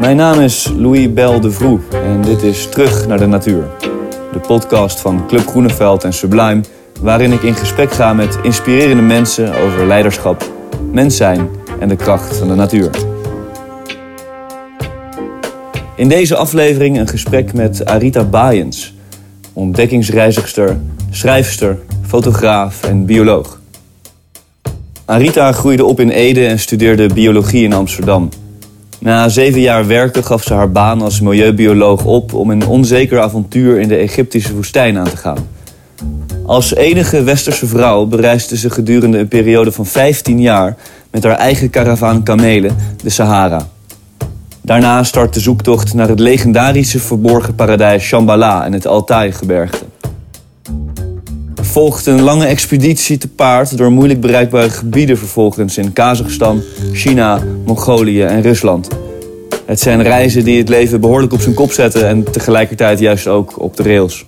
Mijn naam is Louis Bel de Vroe en dit is Terug naar de Natuur. De podcast van Club Groeneveld en Sublime, waarin ik in gesprek ga met inspirerende mensen over leiderschap, mens zijn en de kracht van de natuur. In deze aflevering een gesprek met Arita Baaiens, ontdekkingsreizigster, schrijfster, fotograaf en bioloog. Arita groeide op in Ede en studeerde biologie in Amsterdam. Na zeven jaar werken gaf ze haar baan als milieubioloog op om een onzeker avontuur in de Egyptische woestijn aan te gaan. Als enige westerse vrouw bereisde ze gedurende een periode van 15 jaar met haar eigen karavaan kamelen de Sahara. Daarna start de zoektocht naar het legendarische verborgen paradijs Shambhala en het Altai-gebergte. Volgt een lange expeditie te paard door moeilijk bereikbare gebieden vervolgens in Kazachstan, China, Mongolië en Rusland. Het zijn reizen die het leven behoorlijk op zijn kop zetten en tegelijkertijd juist ook op de rails.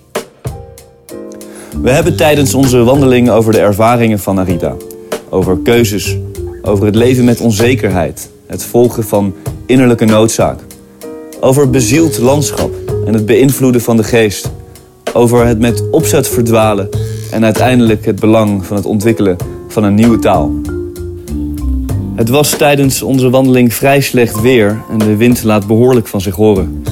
We hebben tijdens onze wandeling over de ervaringen van Arita, over keuzes, over het leven met onzekerheid, het volgen van innerlijke noodzaak, over bezield landschap en het beïnvloeden van de geest, over het met opzet verdwalen en uiteindelijk het belang van het ontwikkelen van een nieuwe taal. Het was tijdens onze wandeling vrij slecht weer en de wind laat behoorlijk van zich horen.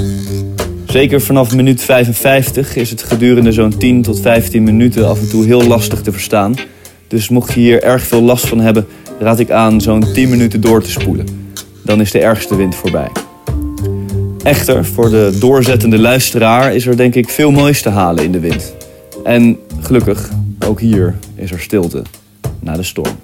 Zeker vanaf minuut 55 is het gedurende zo'n 10 tot 15 minuten af en toe heel lastig te verstaan. Dus mocht je hier erg veel last van hebben, raad ik aan zo'n 10 minuten door te spoelen. Dan is de ergste wind voorbij. Echter, voor de doorzettende luisteraar is er denk ik veel moois te halen in de wind. En gelukkig, ook hier is er stilte na de storm.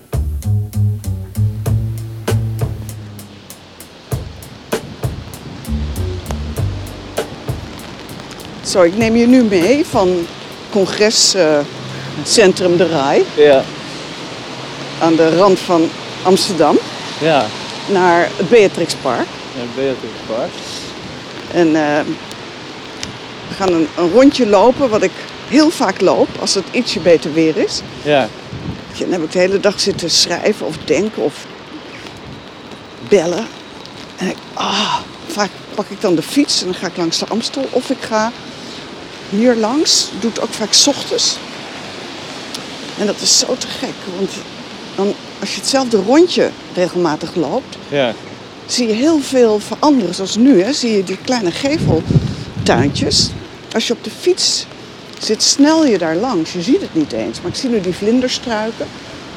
Zo, ik neem je nu mee van congrescentrum De Rai Ja, aan de rand van Amsterdam ja. naar het Beatrixpark. En Beatrix Park. En eh, we gaan een, een rondje lopen, wat ik heel vaak loop als het ietsje beter weer is. Ja, Dan heb ik de hele dag zitten schrijven of denken of bellen. En ik, ah, vaak pak ik dan de fiets en dan ga ik langs de Amstel. Of ik ga hier langs, doe het ook vaak 's ochtends. En dat is zo te gek, want dan, als je hetzelfde rondje regelmatig loopt, ja. zie je heel veel veranderen. Zoals nu, hè, zie je die kleine geveltuintjes. Als je op de fiets zit, snel je daar langs. Je ziet het niet eens. Maar ik zie nu die vlinderstruiken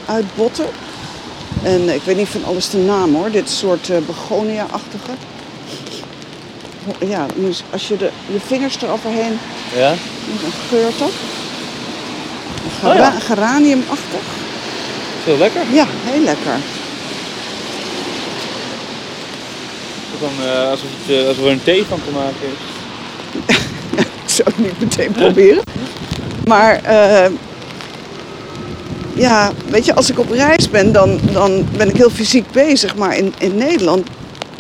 uitbotten. En eh, ik weet niet van alles de naam hoor. Dit soort eh, begonia-achtige. Ja, dus als je de, je vingers eroverheen, Ja? dan geurt dat. Oh ja. Gera- Geraniumachtig. Heel lekker. Ja, heel lekker. Dan, eh, alsof, het, alsof er een thee van te maken is. Ik zou het niet meteen proberen. Maar eh, ja, weet je, als ik op reis ben, dan, dan ben ik heel fysiek bezig. Maar in, in Nederland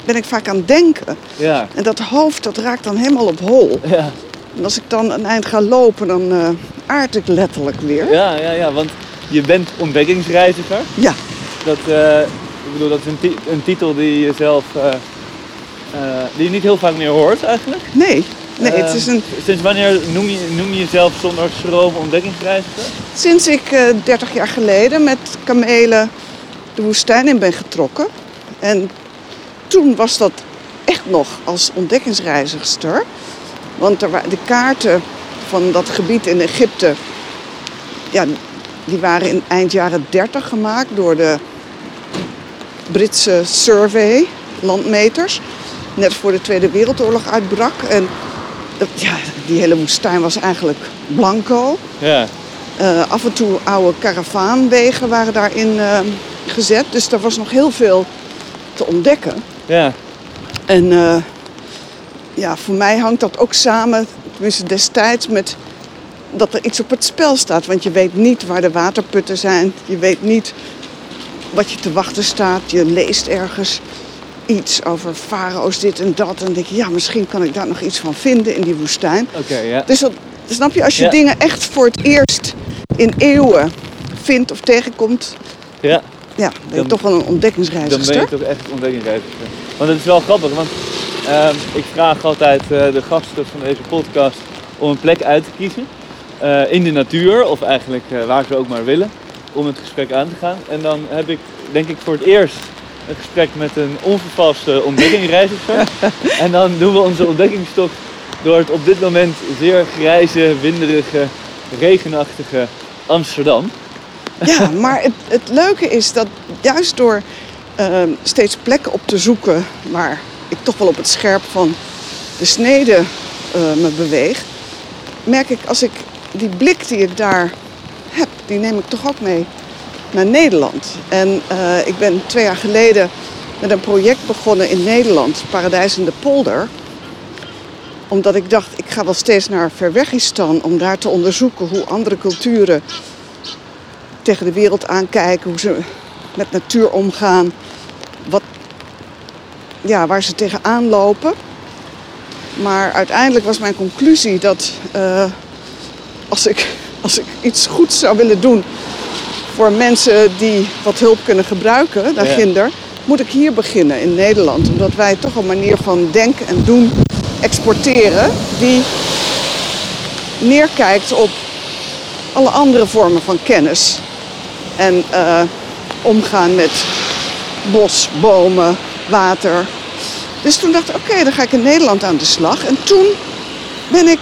ben ik vaak aan het denken. Ja. En dat hoofd, dat raakt dan helemaal op hol. Ja. En als ik dan een eind ga lopen, dan eh aard ik letterlijk weer. Ja, ja, ja, want je bent ontdekkingsreiziger. Ja, Dat, eh, ik bedoel, dat is een, een titel die je zelf, die je niet heel vaak meer hoort eigenlijk. nee. Nee, het Eh, is een, Sinds wanneer noem je, noem je jezelf zonder schroom ontdekkingsreiziger? sinds ik eh 30 jaar geleden met kamelen de woestijn in ben getrokken. En toen was dat echt nog als ontdekkingsreizigster. Want er wa- de kaarten van dat gebied in Egypte, ja, die waren in eind jaren 30 gemaakt door de Britse Survey, landmeters. Net voor de Tweede Wereldoorlog uitbrak. En dat, ja, die hele woestijn was eigenlijk blanco. Ja. Eh, af en toe oude karavaanwegen waren daarin eh, gezet. Dus er was nog heel veel te ontdekken. Ja. En eh, ja, voor mij hangt dat ook samen, tenminste destijds, met dat er iets op het spel staat. Want je weet niet waar de waterputten zijn. Je weet niet wat je te wachten staat. Je leest ergens iets over farao's, dit en dat. En dan denk je, ja, misschien kan ik daar nog iets van vinden in die woestijn. Oké, ja. Dus dat, snap je, als je dingen echt voor het eerst in eeuwen vindt of tegenkomt, Ja. ja, ben je Dan- toch wel een Dan ben je toch echt ontdekkingsreiziger. Want het is wel grappig, want Ehm, ik vraag altijd eh, de gasten van deze podcast om een plek uit te kiezen. Eh, in de natuur, of eigenlijk eh, waar ze ook maar willen, om het gesprek aan te gaan. En dan heb ik, denk ik, voor het eerst een gesprek met een onvervaste ontdekkingreiziger. en dan doen we onze ontdekkingstocht door het op dit moment zeer grijze, winderige, regenachtige Amsterdam. Ja, maar het, het leuke is dat juist door ehm, steeds plekken op te zoeken waar ik toch wel op het scherp van de snede eh, me beweeg, merk ik als ik die blik die ik daar heb, die neem ik toch ook mee naar Nederland. En eh, ik ben twee jaar geleden met een project begonnen in Nederland, Paradijs in de Polder omdat ik dacht, ik ga wel steeds naar Verwegistan om daar te onderzoeken hoe andere culturen tegen de wereld aankijken, hoe ze met natuur omgaan, wat, ja, waar ze tegenaan lopen. Maar uiteindelijk was mijn conclusie dat uh, als, ik, als ik iets goeds zou willen doen voor mensen die wat hulp kunnen gebruiken, daar ginder, moet ik hier beginnen in Nederland. Omdat wij toch een manier van denken en doen exporteren die neerkijkt op alle andere vormen van kennis. En uh, omgaan met bos, bomen, water. Dus toen dacht ik, oké, dan ga ik in Nederland aan de slag. En toen ben ik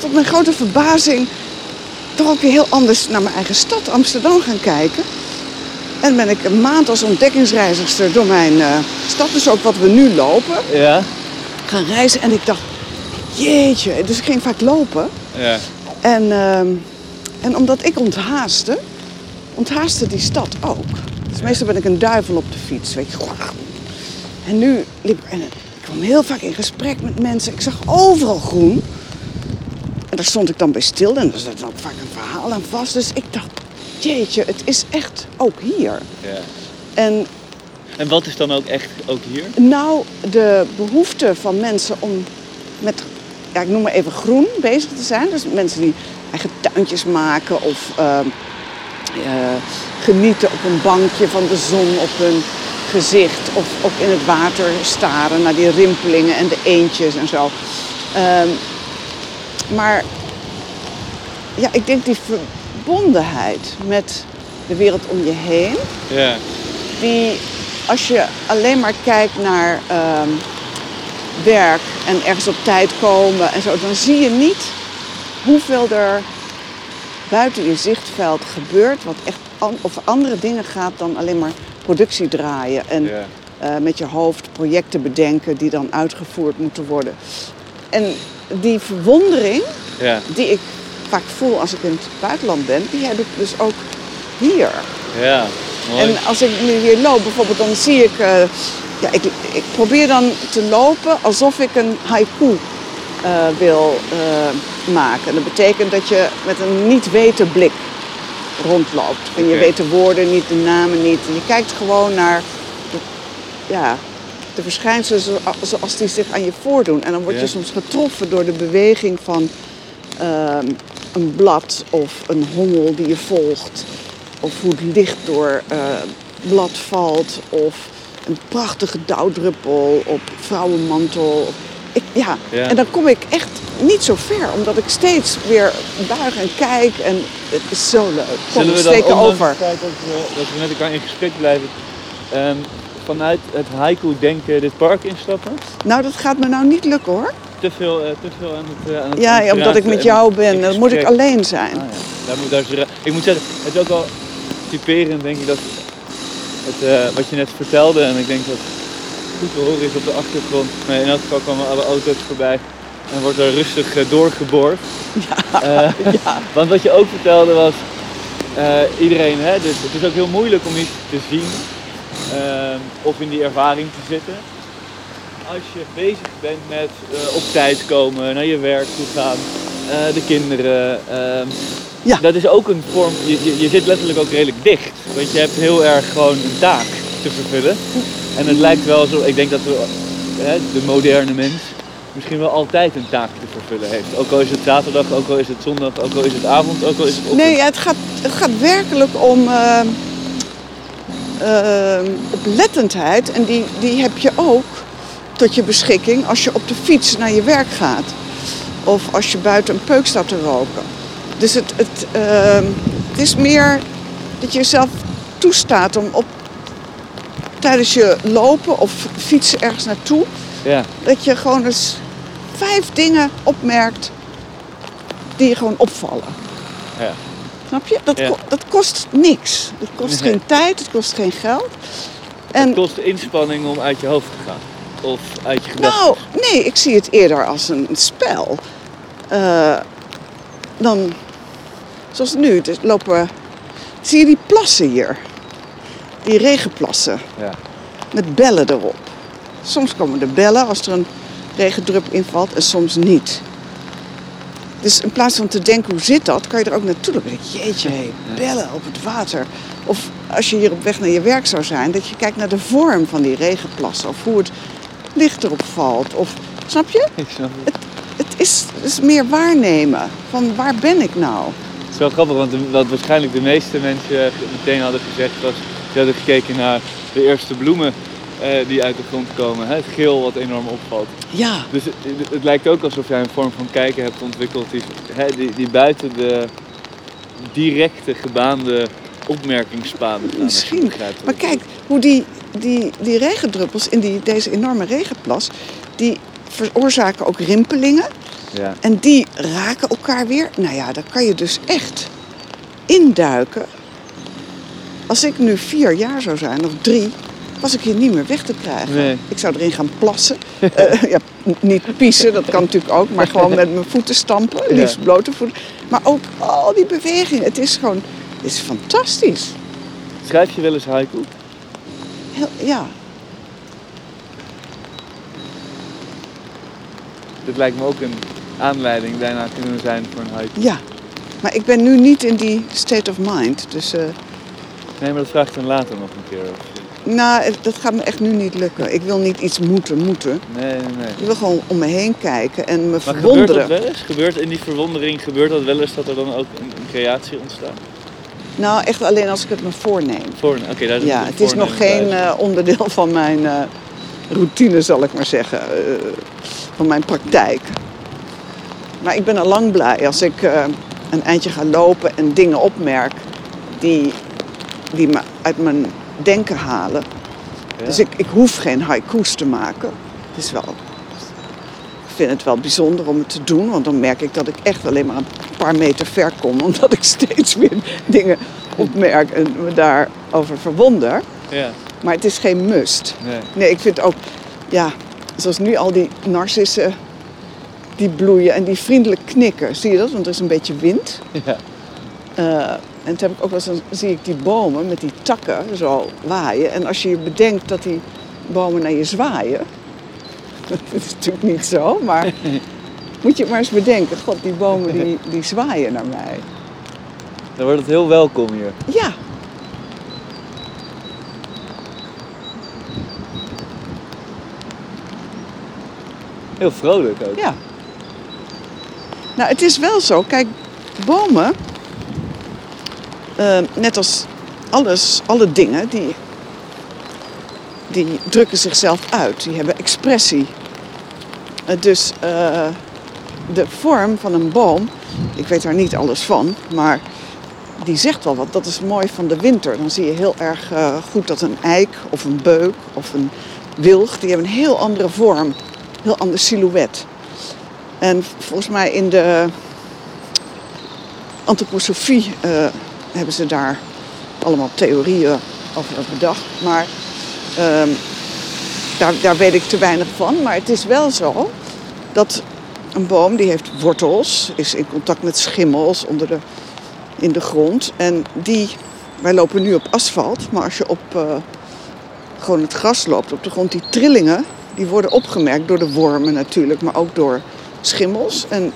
tot mijn grote verbazing toch ook weer heel anders naar mijn eigen stad, Amsterdam, gaan kijken. En ben ik een maand als ontdekkingsreizigster door mijn uh, stad, dus ook wat we nu lopen, ja. gaan reizen. En ik dacht, jeetje, dus ik ging vaak lopen. Ja. En, uh, en omdat ik onthaaste, onthaaste die stad ook. Dus meestal ben ik een duivel op de fiets, weet je. En nu liep en ik kwam heel vaak in gesprek met mensen. Ik zag overal groen. En daar stond ik dan bij stil en er zat ook vaak een verhaal aan vast. Dus ik dacht, jeetje, het is echt ook hier. Ja. En, en wat is dan ook echt ook hier? Nou, de behoefte van mensen om met, ja, ik noem maar even groen bezig te zijn. Dus mensen die eigen tuintjes maken of uh, uh, genieten op een bankje van de zon op hun gezicht. Of ook in het water staren naar die rimpelingen en de eendjes en zo. Uh, maar ja, ik denk die verbondenheid met de wereld om je heen. Ja. Die, als je alleen maar kijkt naar uh, werk en ergens op tijd komen en zo, dan zie je niet hoeveel er buiten je zichtveld gebeurt, wat echt an over andere dingen gaat dan alleen maar productie draaien. En Ja. uh, met je hoofd projecten bedenken die dan uitgevoerd moeten worden. En die verwondering Ja. die ik vaak voel als ik in het buitenland ben, die heb ik dus ook hier. Ja. Mooi. En als ik nu hier loop, bijvoorbeeld, dan zie ik. eh, ja, ik, ik probeer dan te lopen alsof ik een haiku eh, wil eh, maken. Dat betekent dat je met een niet weten blik rondloopt. En je weet de woorden niet, de namen niet. En je kijkt gewoon naar de, ja, de verschijnselen zo- zoals die zich aan je voordoen. En dan word je Ja. soms getroffen door de beweging van ehm, een blad of een hommel die je volgt. Of hoe het licht door eh blad valt. Of een prachtige dauwdruppel op vrouwenmantel. Ik, ja. Ja. En dan kom ik echt niet zo ver, omdat ik steeds weer buig en kijk. En het is zo leuk. Kom, Zullen we dan, over. het feit dat we, dat we met elkaar in gesprek blijven, ehm, vanuit het haiku denken dit park instappen? Nou, dat gaat me nou niet lukken hoor. Te veel, eh, te veel aan het, eh, aan het Ja, ja, omdat ik met jou ben. Dan moet ik alleen zijn. Ah, ja. daar moet, daar is ik moet zeggen, het is ook wel typerend, denk ik, dat het, eh, wat je net vertelde. En ik denk dat het goed te horen is op de achtergrond. Maar in elk geval komen alle auto's voorbij. En wordt er rustig doorgeboord. Ja, Want wat je ook vertelde was, iedereen, hè, dus het is ook heel moeilijk om iets te zien. Ehm, of in die ervaring te zitten. Als je bezig bent met eh, op tijd komen, naar je werk toe gaan, eh, de kinderen. ehm, Ja. Dat is ook een vorm, je, je, je zit letterlijk ook redelijk dicht. Want je hebt heel erg gewoon een taak te vervullen. En het lijkt wel zo, ik denk dat we, de moderne mens misschien wel altijd een taak te vervullen heeft. Ook al is het zaterdag, ook al is het zondag, ook al is het avond, ook al is het ochtend. Nee, het gaat, het gaat werkelijk om eh, eh, oplettendheid. En die, die heb je ook tot je beschikking als je op de fiets naar je werk gaat. Of als je buiten een peuk staat te roken. Dus het, het, ehm, het is meer dat je jezelf toestaat om op, tijdens je lopen of fietsen ergens naartoe... Ja. dat je gewoon eens vijf dingen opmerkt die je gewoon opvallen. Snap je? Dat, Ja. ko- dat kost niks. Het kost Nee. geen tijd, het kost geen geld. Het En kost inspanning om uit je hoofd te gaan. Of uit je gedachten. nou, nee, ik zie het eerder als een spel. Eh, dan, zoals nu, er lopen, zie je die plassen hier? Die regenplassen Ja. met bellen erop. Soms komen er bellen als er een regendrup invalt en soms niet. Dus in plaats van te denken hoe zit dat, kan je er ook naartoe lopen. Jeetje, bellen op het water. Of als je hier op weg naar je werk zou zijn, dat je kijkt naar de vorm van die regenplassen. Of hoe het licht erop valt. Of, snap je? Ik snap het. Het is, het is meer waarnemen. Van waar ben ik nou? Het is wel grappig, want wat waarschijnlijk de meeste mensen meteen hadden gezegd was... Ze hadden gekeken naar de eerste bloemen eh, die uit de grond komen. Het geel wat enorm opvalt. Ja, Dus het, het lijkt ook alsof jij een vorm van kijken hebt ontwikkeld die, hè, die, die buiten de directe gebaande opmerkingspaden gaan. Misschien. Maar kijk, hoe die, die, die regendruppels in die, deze enorme regenplas, die veroorzaken ook rimpelingen. Ja. En die raken elkaar weer. Nou ja, daar kan je dus echt induiken. Als ik nu vier jaar zou zijn, of drie, was ik hier niet meer weg te krijgen. Nee. Ik zou erin gaan plassen. Eh, ja, niet piezen, dat kan natuurlijk ook, maar gewoon met mijn voeten stampen. Liefst blote voeten. Maar ook al die bewegingen. Het is gewoon, het is fantastisch. Schrijf je wel eens haiku? Heel, ja, Dit lijkt me ook een aanleiding daarna kunnen zijn voor een haiku. ja. Maar ik ben nu niet in die state of mind. Dus eh, Nee, maar dat vraag ik dan later nog een keer. Of... nou, dat gaat me echt nu niet lukken. Ik wil niet iets moeten, moeten. Nee, nee, nee. Ik wil gewoon om me heen kijken en me Maar gebeurt verwonderen. dat wel eens? Gebeurt in die verwondering, gebeurt dat wel eens dat er dan ook een, een creatie ontstaat? Nou, echt alleen als ik het me voorneem. Voor, oké, daar is Ja, het is nog geen eh, onderdeel van mijn eh, routine, zal ik maar zeggen. eh, van mijn praktijk. Maar ik ben al lang blij als ik een eindje ga lopen en dingen opmerk die, die me uit mijn denken halen. Ja. Dus ik, ik hoef geen haiku's te maken. Het is wel, ik vind het wel bijzonder om het te doen, want dan merk ik dat ik echt alleen maar een paar meter ver kom, omdat ik steeds weer dingen opmerk en me daarover verwonder. Ja, Maar het is geen must. nee. Nee, ik vind ook, ja, zoals nu al die narcissen die bloeien en die vriendelijk knikken. Zie je dat? Want er is een beetje wind. Ja. Eh, en toen heb ik ook wel eens, dan zie ik die bomen met die takken zo waaien. En als je je bedenkt dat die bomen naar je zwaaien. Dat is natuurlijk niet zo, maar moet je maar eens bedenken. God, die bomen die, die zwaaien naar mij. Dan wordt het heel welkom hier. Ja, Heel vrolijk ook. ja. Nou, het is wel zo. Kijk, bomen, eh, net als alles, alle dingen, die, die drukken zichzelf uit. Die hebben expressie. Eh, dus eh, de vorm van een boom, ik weet daar niet alles van, maar die zegt wel wat. Dat is mooi van de winter. Dan zie je heel erg eh, goed dat een eik of een beuk of een wilg, die hebben een heel andere vorm, een heel ander silhouet. En volgens mij in de antroposofie hebben ze daar allemaal theorieën over bedacht. Maar ehm, daar, daar weet ik te weinig van. Maar het is wel zo dat een boom die heeft wortels, is in contact met schimmels onder de, in de grond. En die, wij lopen nu op asfalt, maar als je op eh, gewoon het gras loopt op de grond, die trillingen, die worden opgemerkt door de wormen natuurlijk, maar ook door schimmels. En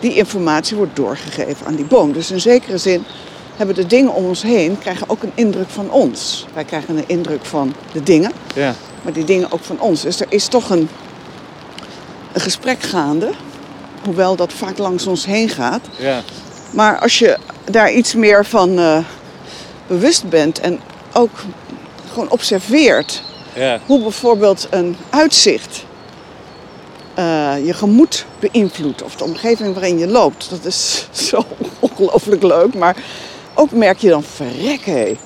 die informatie wordt doorgegeven aan die boom. Dus in zekere zin hebben de dingen om ons heen krijgen ook een indruk van ons. Wij krijgen een indruk van de dingen, Ja. maar die dingen ook van ons. Dus er is toch een, een gesprek gaande, hoewel dat vaak langs ons heen gaat. Ja. Maar als je daar iets meer van eh, bewust bent en ook gewoon observeert Ja. hoe bijvoorbeeld een uitzicht eh, je gemoed beïnvloedt. Of de omgeving waarin je loopt. Dat is zo ongelooflijk leuk. Maar ook merk je dan, verrek hé.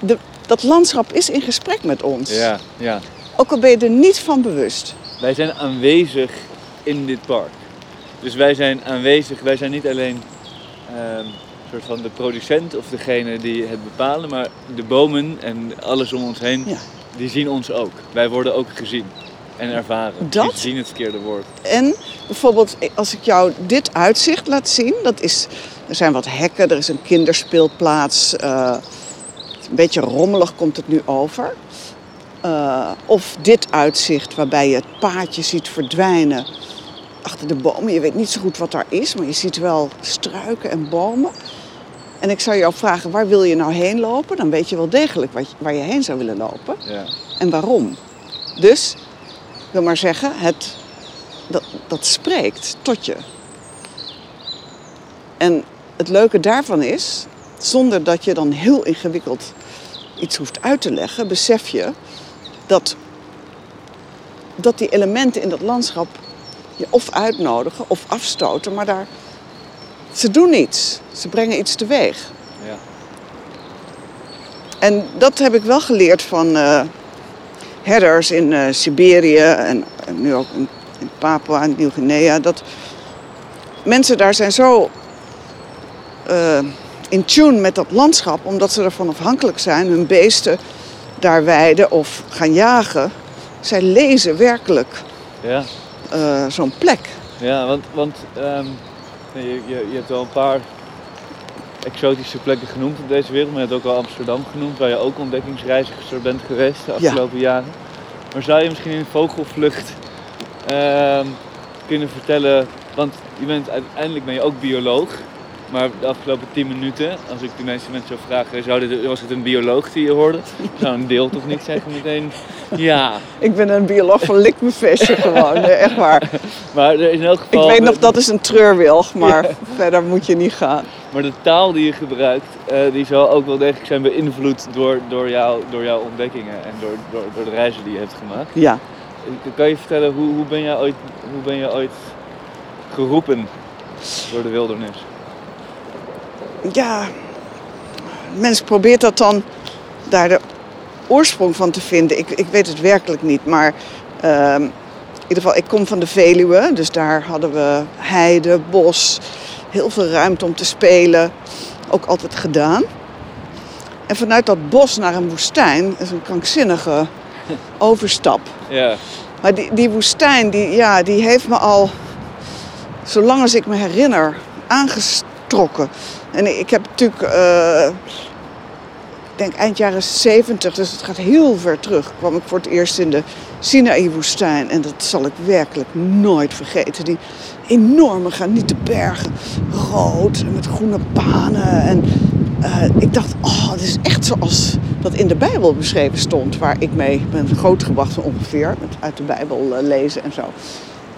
De- Dat landschap is in gesprek met ons. Ja, ja. Ook al ben je er niet van bewust. Wij zijn aanwezig in dit park. Dus wij zijn aanwezig, wij zijn niet alleen ehm, soort van de producent of degene die het bepalen, maar de bomen en alles om ons heen, Ja. die zien ons ook. Wij worden ook gezien en ervaren. Dat? Die zien het verkeerde woord. En bijvoorbeeld als ik jou dit uitzicht laat zien, dat is, er zijn wat hekken, er is een kinderspeelplaats. eh, een beetje rommelig komt het nu over. Eh, of dit uitzicht waarbij je het paadje ziet verdwijnen achter de bomen. Je weet niet zo goed wat daar is, maar je ziet wel struiken en bomen. En ik zou jou vragen, waar wil je nou heen lopen? Dan weet je wel degelijk waar je heen zou willen lopen Ja. en waarom. Dus, ik wil maar zeggen, het, dat, dat spreekt tot je. En het leuke daarvan is, zonder dat je dan heel ingewikkeld iets hoeft uit te leggen, besef je dat, dat die elementen in dat landschap je of uitnodigen of afstoten, maar daar, ze doen iets. Ze brengen iets teweeg. Ja. En dat heb ik wel geleerd van eh, herders in eh, Siberië en, en nu ook in, in Papua en Nieuw-Guinea. Dat mensen daar zijn zo eh, in tune met dat landschap, omdat ze ervan afhankelijk zijn, hun beesten daar weiden of gaan jagen. Zij lezen werkelijk Ja. eh, zo'n plek. Ja, want, want ehm, je, je, je hebt wel een paar exotische plekken genoemd op deze wereld, maar je hebt ook al Amsterdam genoemd, waar je ook ontdekkingsreiziger bent geweest de Ja. afgelopen jaren. Maar zou je misschien in vogelvlucht ehm, kunnen vertellen, want je bent uiteindelijk ben je ook bioloog, maar de afgelopen 10 minuten, als ik de meeste mensen zou vragen, zou dit, was het een bioloog die je hoorde? Zou een deel toch niet zeggen meteen, ja. Ik ben een bioloog van likmevestje gewoon, nee, echt waar. Maar er is in elk Ik geval... weet nog, dat is een treurwilg, maar verder moet je niet gaan. Maar de taal die je gebruikt, eh, die zal ook wel degelijk zijn beïnvloed door, door, jou, door jouw ontdekkingen en door, door, door de reizen die je hebt gemaakt. Ja. Eh, Kan je vertellen, hoe, hoe, ben jij ooit, hoe ben je ooit geroepen door de wildernis? Ja, mens probeert dat dan daar de oorsprong van te vinden. Ik, ik weet het werkelijk niet, maar ehm, in ieder geval, ik kom van de Veluwe, dus daar hadden we heide, bos, heel veel ruimte om te spelen, ook altijd gedaan. En vanuit dat bos naar een woestijn is een krankzinnige overstap. Ja, Maar die, die woestijn, die, ja, die heeft me al, zolang als ik me herinner, En ik heb natuurlijk, eh, ik denk eind jaren 70, dus het gaat heel ver terug, kwam ik voor het eerst in de Sinaï-woestijn. En dat zal ik werkelijk nooit vergeten. Die enorme granieten bergen, rood en met groene panen. En eh, ik dacht, oh, het is echt zoals dat in de Bijbel beschreven stond, waar ik mee ben grootgebracht ongeveer, met uit de Bijbel eh, lezen en zo.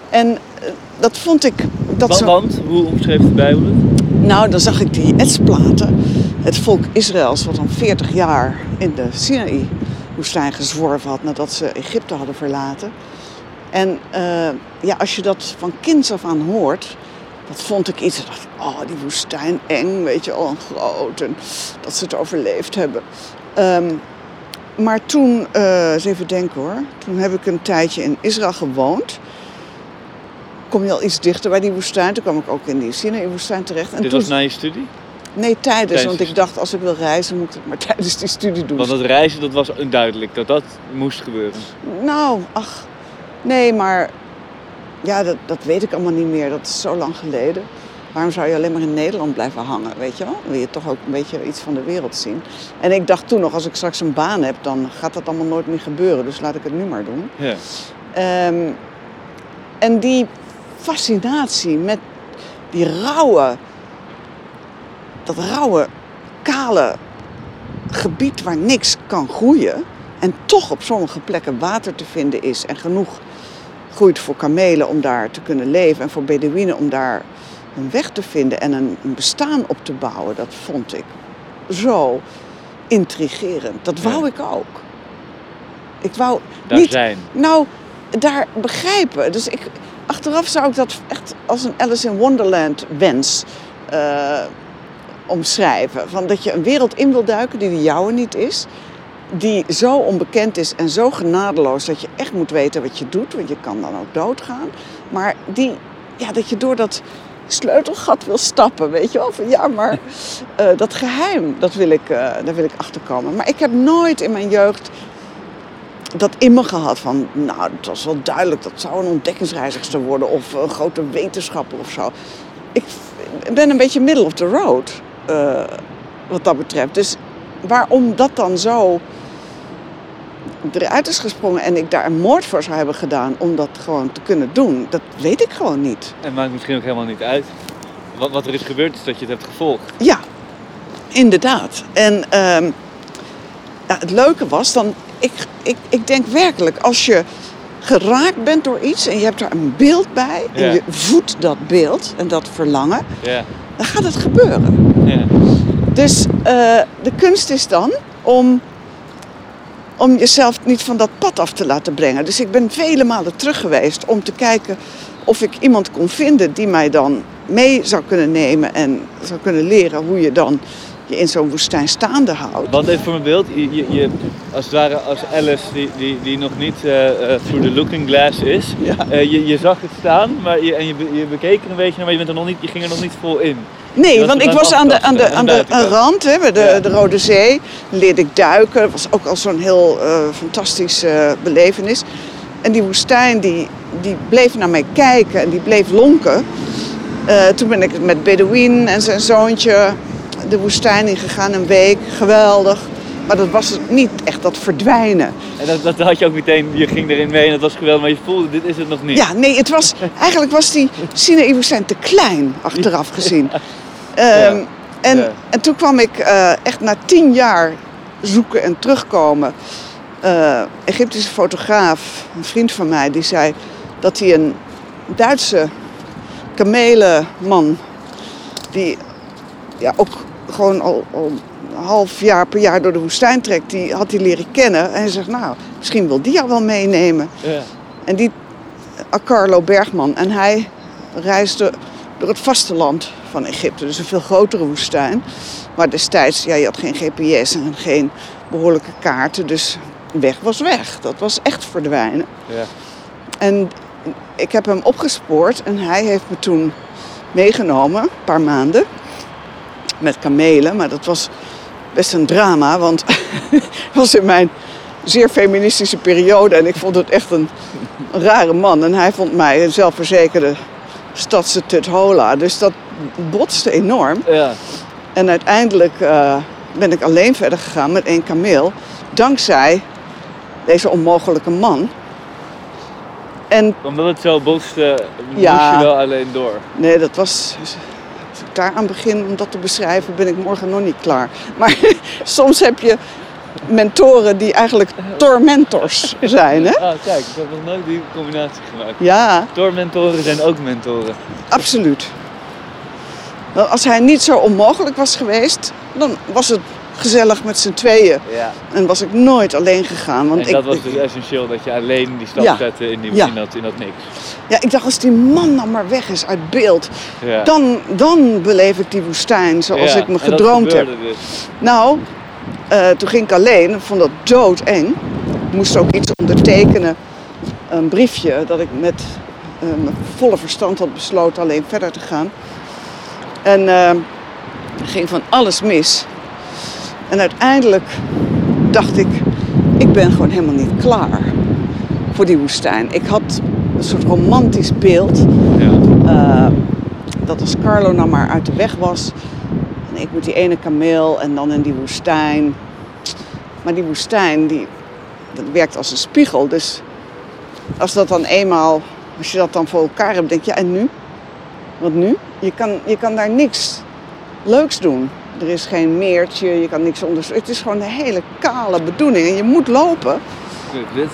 En dat vond ik... Dat want, zo... want, hoe omschreef de Bijbel het? Nou, dan zag ik die etsplaten. Het volk Israëls, wat dan 40 jaar in de Sinaï-woestijn gezworven had nadat ze Egypte hadden verlaten. En eh, ja, als je dat van kinds af aan hoort, dat vond ik iets. Ik dacht, oh, die woestijn eng, weet je en groot. En dat ze het overleefd hebben. Ehm, maar toen, eh, eens even denken hoor. Toen heb ik een tijdje in Israël gewoond. Kom je al iets dichter bij die woestijn. Toen kwam ik ook in die Sinaï-woestijn terecht. En Dit toen, was na je studie? Nee, tijdens. Tijdens Want ik dacht, als ik wil reizen, moet ik het maar tijdens die studie doen. Want dat reizen, dat was duidelijk dat dat moest gebeuren. Nou, ach, nee, maar ja, dat, dat weet ik allemaal niet meer. Dat is zo lang geleden. Waarom zou je alleen maar in Nederland blijven hangen, weet je wel? Dan wil je toch ook een beetje iets van de wereld zien. En ik dacht toen nog, als ik straks een baan heb, dan gaat dat allemaal nooit meer gebeuren. Dus laat ik het nu maar doen. Ja. Ehm, en die fascinatie met die rauwe, dat rauwe, kale gebied waar niks kan groeien. En toch op sommige plekken water te vinden is en genoeg groeit voor kamelen om daar te kunnen leven. En voor Bedouinen om daar een weg te vinden en een, een bestaan op te bouwen. Dat vond ik zo intrigerend. Dat wou Ja. ik ook. Ik wou Daar niet zijn. nou, daar begrijpen. Dus ik, achteraf zou ik dat echt als een Alice in Wonderland wens eh, omschrijven. Van dat je een wereld in wil duiken die de jouwe niet is. Die zo onbekend is en zo genadeloos dat je echt moet weten wat je doet. Want je kan dan ook doodgaan. Maar die, ja, dat je door dat sleutelgat wil stappen, weet je wel. Van, ja, maar eh, dat geheim, dat wil ik, eh, daar wil ik achterkomen. Maar ik heb nooit in mijn jeugd dat in me gehad van, nou, het was wel duidelijk, dat zou een ontdekkingsreizigster worden of een grote wetenschapper of zo. Ik ben een beetje middle of the road eh, wat dat betreft. Dus waarom dat dan zo eruit is gesprongen en ik daar een moord voor zou hebben gedaan om dat gewoon te kunnen doen, dat weet ik gewoon niet. En maakt misschien ook helemaal niet uit. Wat, wat er is gebeurd is dat je het hebt gevolgd. Ja, inderdaad. En ehm, ja, het leuke was dan, ik, ik, ik denk werkelijk, als je geraakt bent door iets en je hebt daar een beeld bij en Ja. je voedt dat beeld en dat verlangen, Ja. dan gaat het gebeuren. ja. Dus eh, de kunst is dan om, om jezelf niet van dat pad af te laten brengen. Dus ik ben vele malen terug geweest om te kijken of ik iemand kon vinden die mij dan mee zou kunnen nemen en zou kunnen leren hoe je dan je in zo'n woestijn staande houdt. Want even voor mijn beeld, je, je, je- als het ware als Alice die, die, die nog niet eh, through the looking glass is. Ja. Eh, je, je zag het staan maar je, en je, je bekeek er een beetje naar, maar je, bent er nog niet, je ging er nog niet vol in. Nee, want ik was aan de, aan de, aan de aan de buitenkant. rand, hè, bij de, Ja. de Rode Zee. Leerde ik duiken. Dat was ook al zo'n heel eh, fantastische belevenis. En die woestijn die, die bleef naar mij kijken en die bleef lonken. Toen ben ik met Bedouin en zijn zoontje de woestijn ingegaan, een week. Geweldig. Maar dat was niet echt dat verdwijnen. En dat, dat had je ook meteen, je ging erin mee en dat was geweldig, maar je voelde, dit is het nog niet. Ja, nee, het was, eigenlijk was die Sinaï-woestijn te klein, achteraf gezien. Ehm, en, Ja. en toen kwam ik eh, echt na tien jaar zoeken en terugkomen. eh Egyptische fotograaf, een vriend van mij, die zei dat hij een Duitse kamelenman, die ja, ook gewoon al, al een half jaar per jaar door de woestijn trekt, die had hij leren kennen. En hij zegt, nou, misschien wil die jou wel meenemen. Ja. En die, eh, Carlo Bergman, en hij reisde door het vasteland van Egypte. Dus een veel grotere woestijn. Maar destijds, ja, je had geen GPS en geen behoorlijke kaarten. Dus weg was weg. Dat was echt verdwijnen. Ja. En ik heb hem opgespoord en hij heeft me toen meegenomen, een paar maanden, met kamelen. Maar dat was best een drama, want het was in mijn zeer feministische periode en ik vond het echt een, een rare man. En hij vond mij een zelfverzekerde stadse tuthola. Dus dat botste enorm. Ja. En uiteindelijk eh, ben ik alleen verder gegaan met één kameel. Dankzij deze onmogelijke man. En Omdat het zo botste, moest Ja. je wel alleen door. nee, dat was. Ik daar aan begin om dat te beschrijven, ben ik morgen nog niet klaar. Maar soms heb je mentoren die eigenlijk tormentors zijn, hè? Ah, kijk, ik heb nog nooit die combinatie gemaakt. Ja, Tormentoren zijn ook mentoren. absoluut. Want Als hij niet zo onmogelijk was geweest, dan was het gezellig met z'n tweeën. Ja. En was ik nooit alleen gegaan. Want En dat ik, was dus essentieel, dat je alleen die stap Ja. zette in, die, Ja. in, dat, in dat niks. ja, ik dacht, als die man dan maar weg is uit beeld, Ja. dan, dan beleef ik die woestijn zoals Ja, ik me en dat gedroomd heb. Dus. Nou, eh, toen ging ik alleen. Ik vond dat doodeng. Ik moest ook iets ondertekenen. Een briefje dat ik met eh, mijn volle verstand had besloten alleen verder te gaan. En eh, er ging van alles mis. En uiteindelijk dacht ik, ik ben gewoon helemaal niet klaar voor die woestijn. Ik had een soort romantisch beeld Ja. eh, dat als Carlo nou maar uit de weg was. En ik moet die ene kameel en dan in die woestijn. Maar die woestijn, die, dat werkt als een spiegel. Dus als dat dan eenmaal, als je dat dan voor elkaar hebt, denk je, ja en nu? Wat nu? Je kan, je kan daar niks leuks doen. Er is geen meertje, je kan niks onder. Het is gewoon een hele kale bedoeling en je moet lopen. Dit, dit.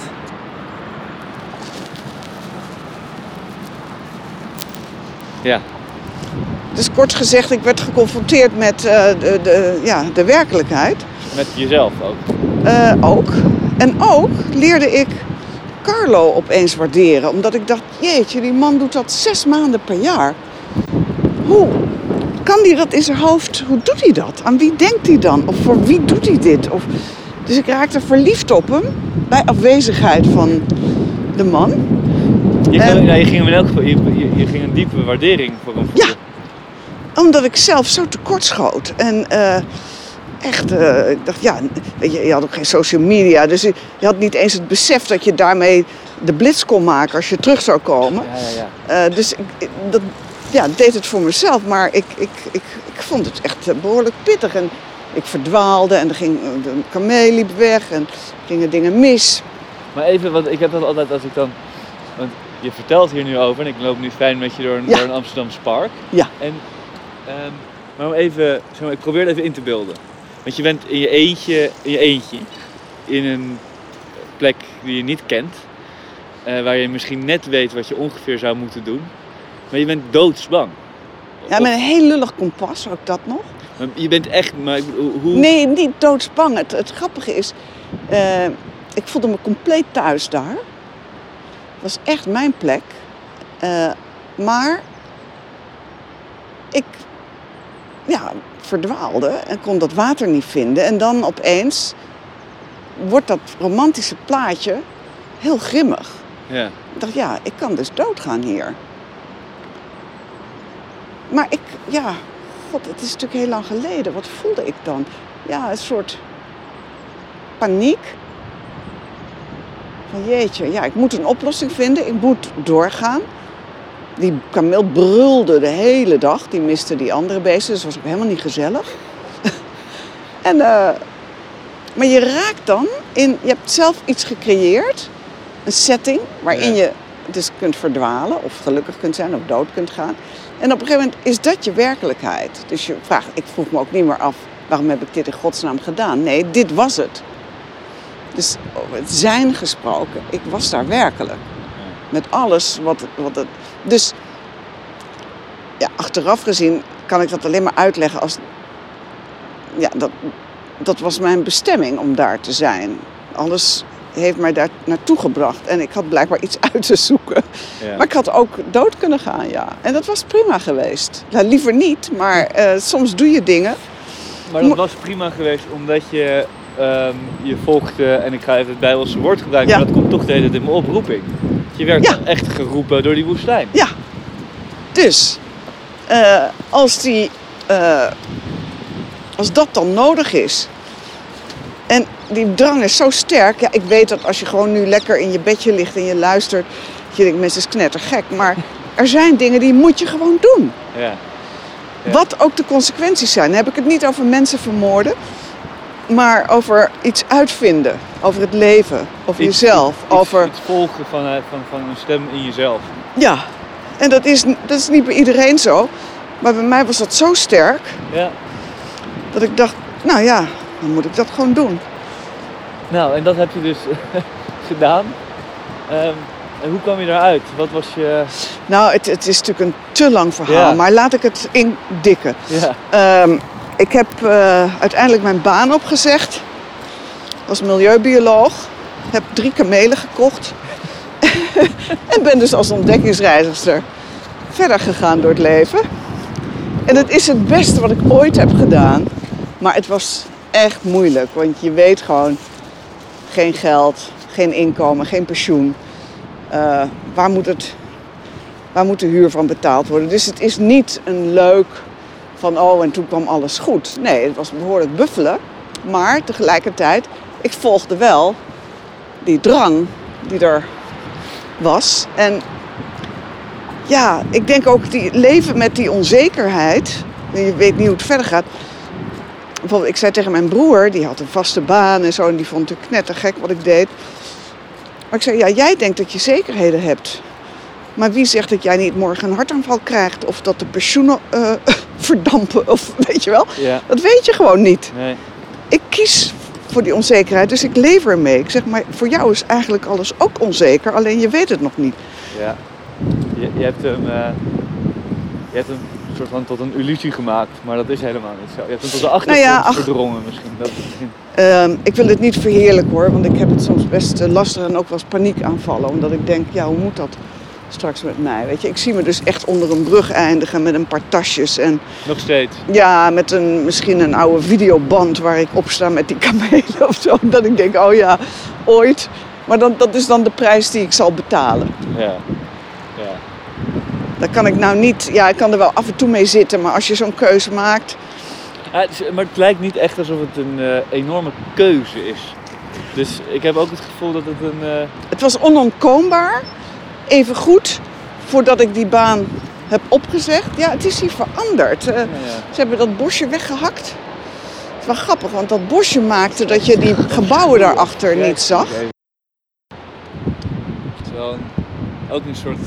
Ja. Dus kort gezegd, ik werd geconfronteerd met eh, de, de, ja, de werkelijkheid. Met jezelf ook. Eh, ook. En ook leerde ik Carlo opeens waarderen. Omdat ik dacht, jeetje, die man doet dat zes maanden per jaar. Hoe kan hij dat in zijn hoofd? Hoe doet hij dat? Aan wie denkt hij dan? Of voor wie doet hij dit? Of, dus ik raakte verliefd op hem bij afwezigheid van de man. Je, ging, ja, je ging in elk geval, je, je, je ging een diepe waardering voor hem voelen. Omdat ik zelf zo tekortschoot. En eh, echt, eh, ik dacht, ja, weet je, je had ook geen social media. Dus je, je had niet eens het besef dat je daarmee de blitz kon maken als je terug zou komen. Ja, ja, ja. Eh, dus ik- dat ja, deed het voor mezelf. Maar ik, ik, ik, ik vond het echt eh, behoorlijk pittig. En ik verdwaalde en er ging, eh, de kameel liep weg en gingen dingen mis. Maar even, want ik heb dat altijd als ik dan... Want je vertelt hier nu over en ik loop nu fijn met je door een, Ja. door een Amsterdamse park. Ja. En, ehm, maar om even, zeg maar, ik probeer het even in te beelden. Want je bent in je eentje, in je eentje, in een plek die je niet kent. eh, waar je misschien net weet wat je ongeveer zou moeten doen. Maar je bent doodsbang. Ja, met een heel lullig kompas, ook dat nog. maar je bent echt, maar hoe... Nee, niet doodsbang. Het, het grappige is, eh, ik voelde me compleet thuis daar. Het was echt mijn plek. Eh, maar ik ja, verdwaalde en kon dat water niet vinden. En dan opeens wordt dat romantische plaatje heel grimmig. Ja. Ik dacht, ja, ik kan dus doodgaan hier. Maar ik, ja, god, het is natuurlijk heel lang geleden. Wat voelde ik dan? Ja, een soort paniek. Van jeetje, ja, ik moet een oplossing vinden. Ik moet doorgaan. Die kameel brulde de hele dag. Die miste die andere beesten, dus was ook helemaal niet gezellig. en, eh, maar je raakt dan in, je hebt zelf iets gecreëerd. Een setting waarin Ja. je dus kunt verdwalen of gelukkig kunt zijn of dood kunt gaan. En op een gegeven moment is dat je werkelijkheid. Dus je vraagt, ik vroeg me ook niet meer af, waarom heb ik dit in godsnaam gedaan? Nee, dit was het. Dus over het zijn gesproken, ik was daar werkelijk. Met alles wat, wat het... Dus ja, achteraf gezien kan ik dat alleen maar uitleggen als... Ja, dat, dat was mijn bestemming om daar te zijn. Alles heeft mij daar naartoe gebracht. En ik had blijkbaar iets uit te zoeken. Ja. Maar ik had ook dood kunnen gaan, ja. En dat was prima geweest. Nou, liever niet, maar eh, soms doe je dingen. Maar dat Mo- was prima geweest omdat je ehm, je volgde, en ik ga even het Bijbelse woord gebruiken, Ja. maar dat komt toch de hele tijd in mijn oproeping. Je werd Ja. echt geroepen door die woestijn. Ja. Dus, eh, als, die, eh, als dat dan nodig is. En die drang is zo sterk. Ja, ik weet dat als je gewoon nu lekker in je bedje ligt en je luistert. Dat je denkt, mensen is knettergek. Maar er zijn dingen die moet je gewoon doen. Ja. Ja. Wat ook de consequenties zijn. Dan heb ik het niet over mensen vermoorden. Maar over iets uitvinden. Over het leven. Over Iets- jezelf. iets- over... Iets volgen van, eh, van, van een stem in jezelf. Ja, en dat is, dat is niet bij iedereen zo. Maar bij mij was dat zo sterk Ja. dat ik dacht, nou ja, dan moet ik dat gewoon doen. Nou, en dat heb je dus gedaan. Ehm, en hoe kwam je daaruit? Wat was je... Nou, het, het is natuurlijk een te lang verhaal, Ja. maar laat ik het indikken. Ja. Ehm, ik heb eh, uiteindelijk mijn baan opgezegd als milieubioloog. Heb drie kamelen gekocht. en ben dus als ontdekkingsreizigster verder gegaan door het leven. En het is het beste wat ik ooit heb gedaan. Maar het was echt moeilijk, want je weet gewoon... geen geld, geen inkomen, geen pensioen. Eh, waar, moet het, waar moet de huur van betaald worden? Dus het is niet een leuk van oh en toen kwam alles goed. Nee, het was behoorlijk buffelen. Maar tegelijkertijd, ik volgde wel die drang die er was. En ja, ik denk ook die leven met die onzekerheid. Je weet niet hoe het verder gaat. Bijvoorbeeld, ik zei tegen mijn broer, die had een vaste baan en zo, en die vond het knettergek wat ik deed. Maar ik zei, ja, jij denkt dat je zekerheden hebt. Maar wie zegt dat jij niet morgen een hartaanval krijgt? Of dat de pensioenen eh, verdampen? Of weet je wel? Ja. Dat weet je gewoon niet. Nee. Ik kies voor die onzekerheid, dus ik leef ermee. Ik zeg, maar voor jou is eigenlijk alles ook onzeker, alleen je weet het nog niet. Ja. Je, je hebt hem... eh, je hebt hem soort van tot een illusie gemaakt, maar dat is helemaal niet zo. Je hebt hem tot de achtergrond Nou ja, ach- verdrongen misschien. Dat is misschien. Ehm, ik wil het niet verheerlijken hoor, want ik heb het soms best eh, lastig en ook wel eens paniek aanvallen. Omdat ik denk, ja, hoe moet dat straks met mij? Weet je, ik zie me dus echt onder een brug eindigen met een paar tasjes. En Nog steeds. ja, met een, misschien een oude videoband waar ik op sta met die kamelen of zo. Dat ik denk, oh ja, ooit. Maar dan, dat is dan de prijs die ik zal betalen. Ja. Daar kan ik nou niet, ja, ik kan er wel af en toe mee zitten. Maar als je zo'n keuze maakt, Ja, maar het lijkt niet echt alsof het een eh, enorme keuze is. Dus ik heb ook het gevoel dat het een. eh, Het was onontkoombaar. Even goed voordat ik die baan heb opgezegd. Ja, het is hier veranderd. Eh, ze hebben dat bosje weggehakt. Het is wel grappig, want dat bosje maakte dat je die gebouwen daarachter niet zag. Het is wel een- ook een soort.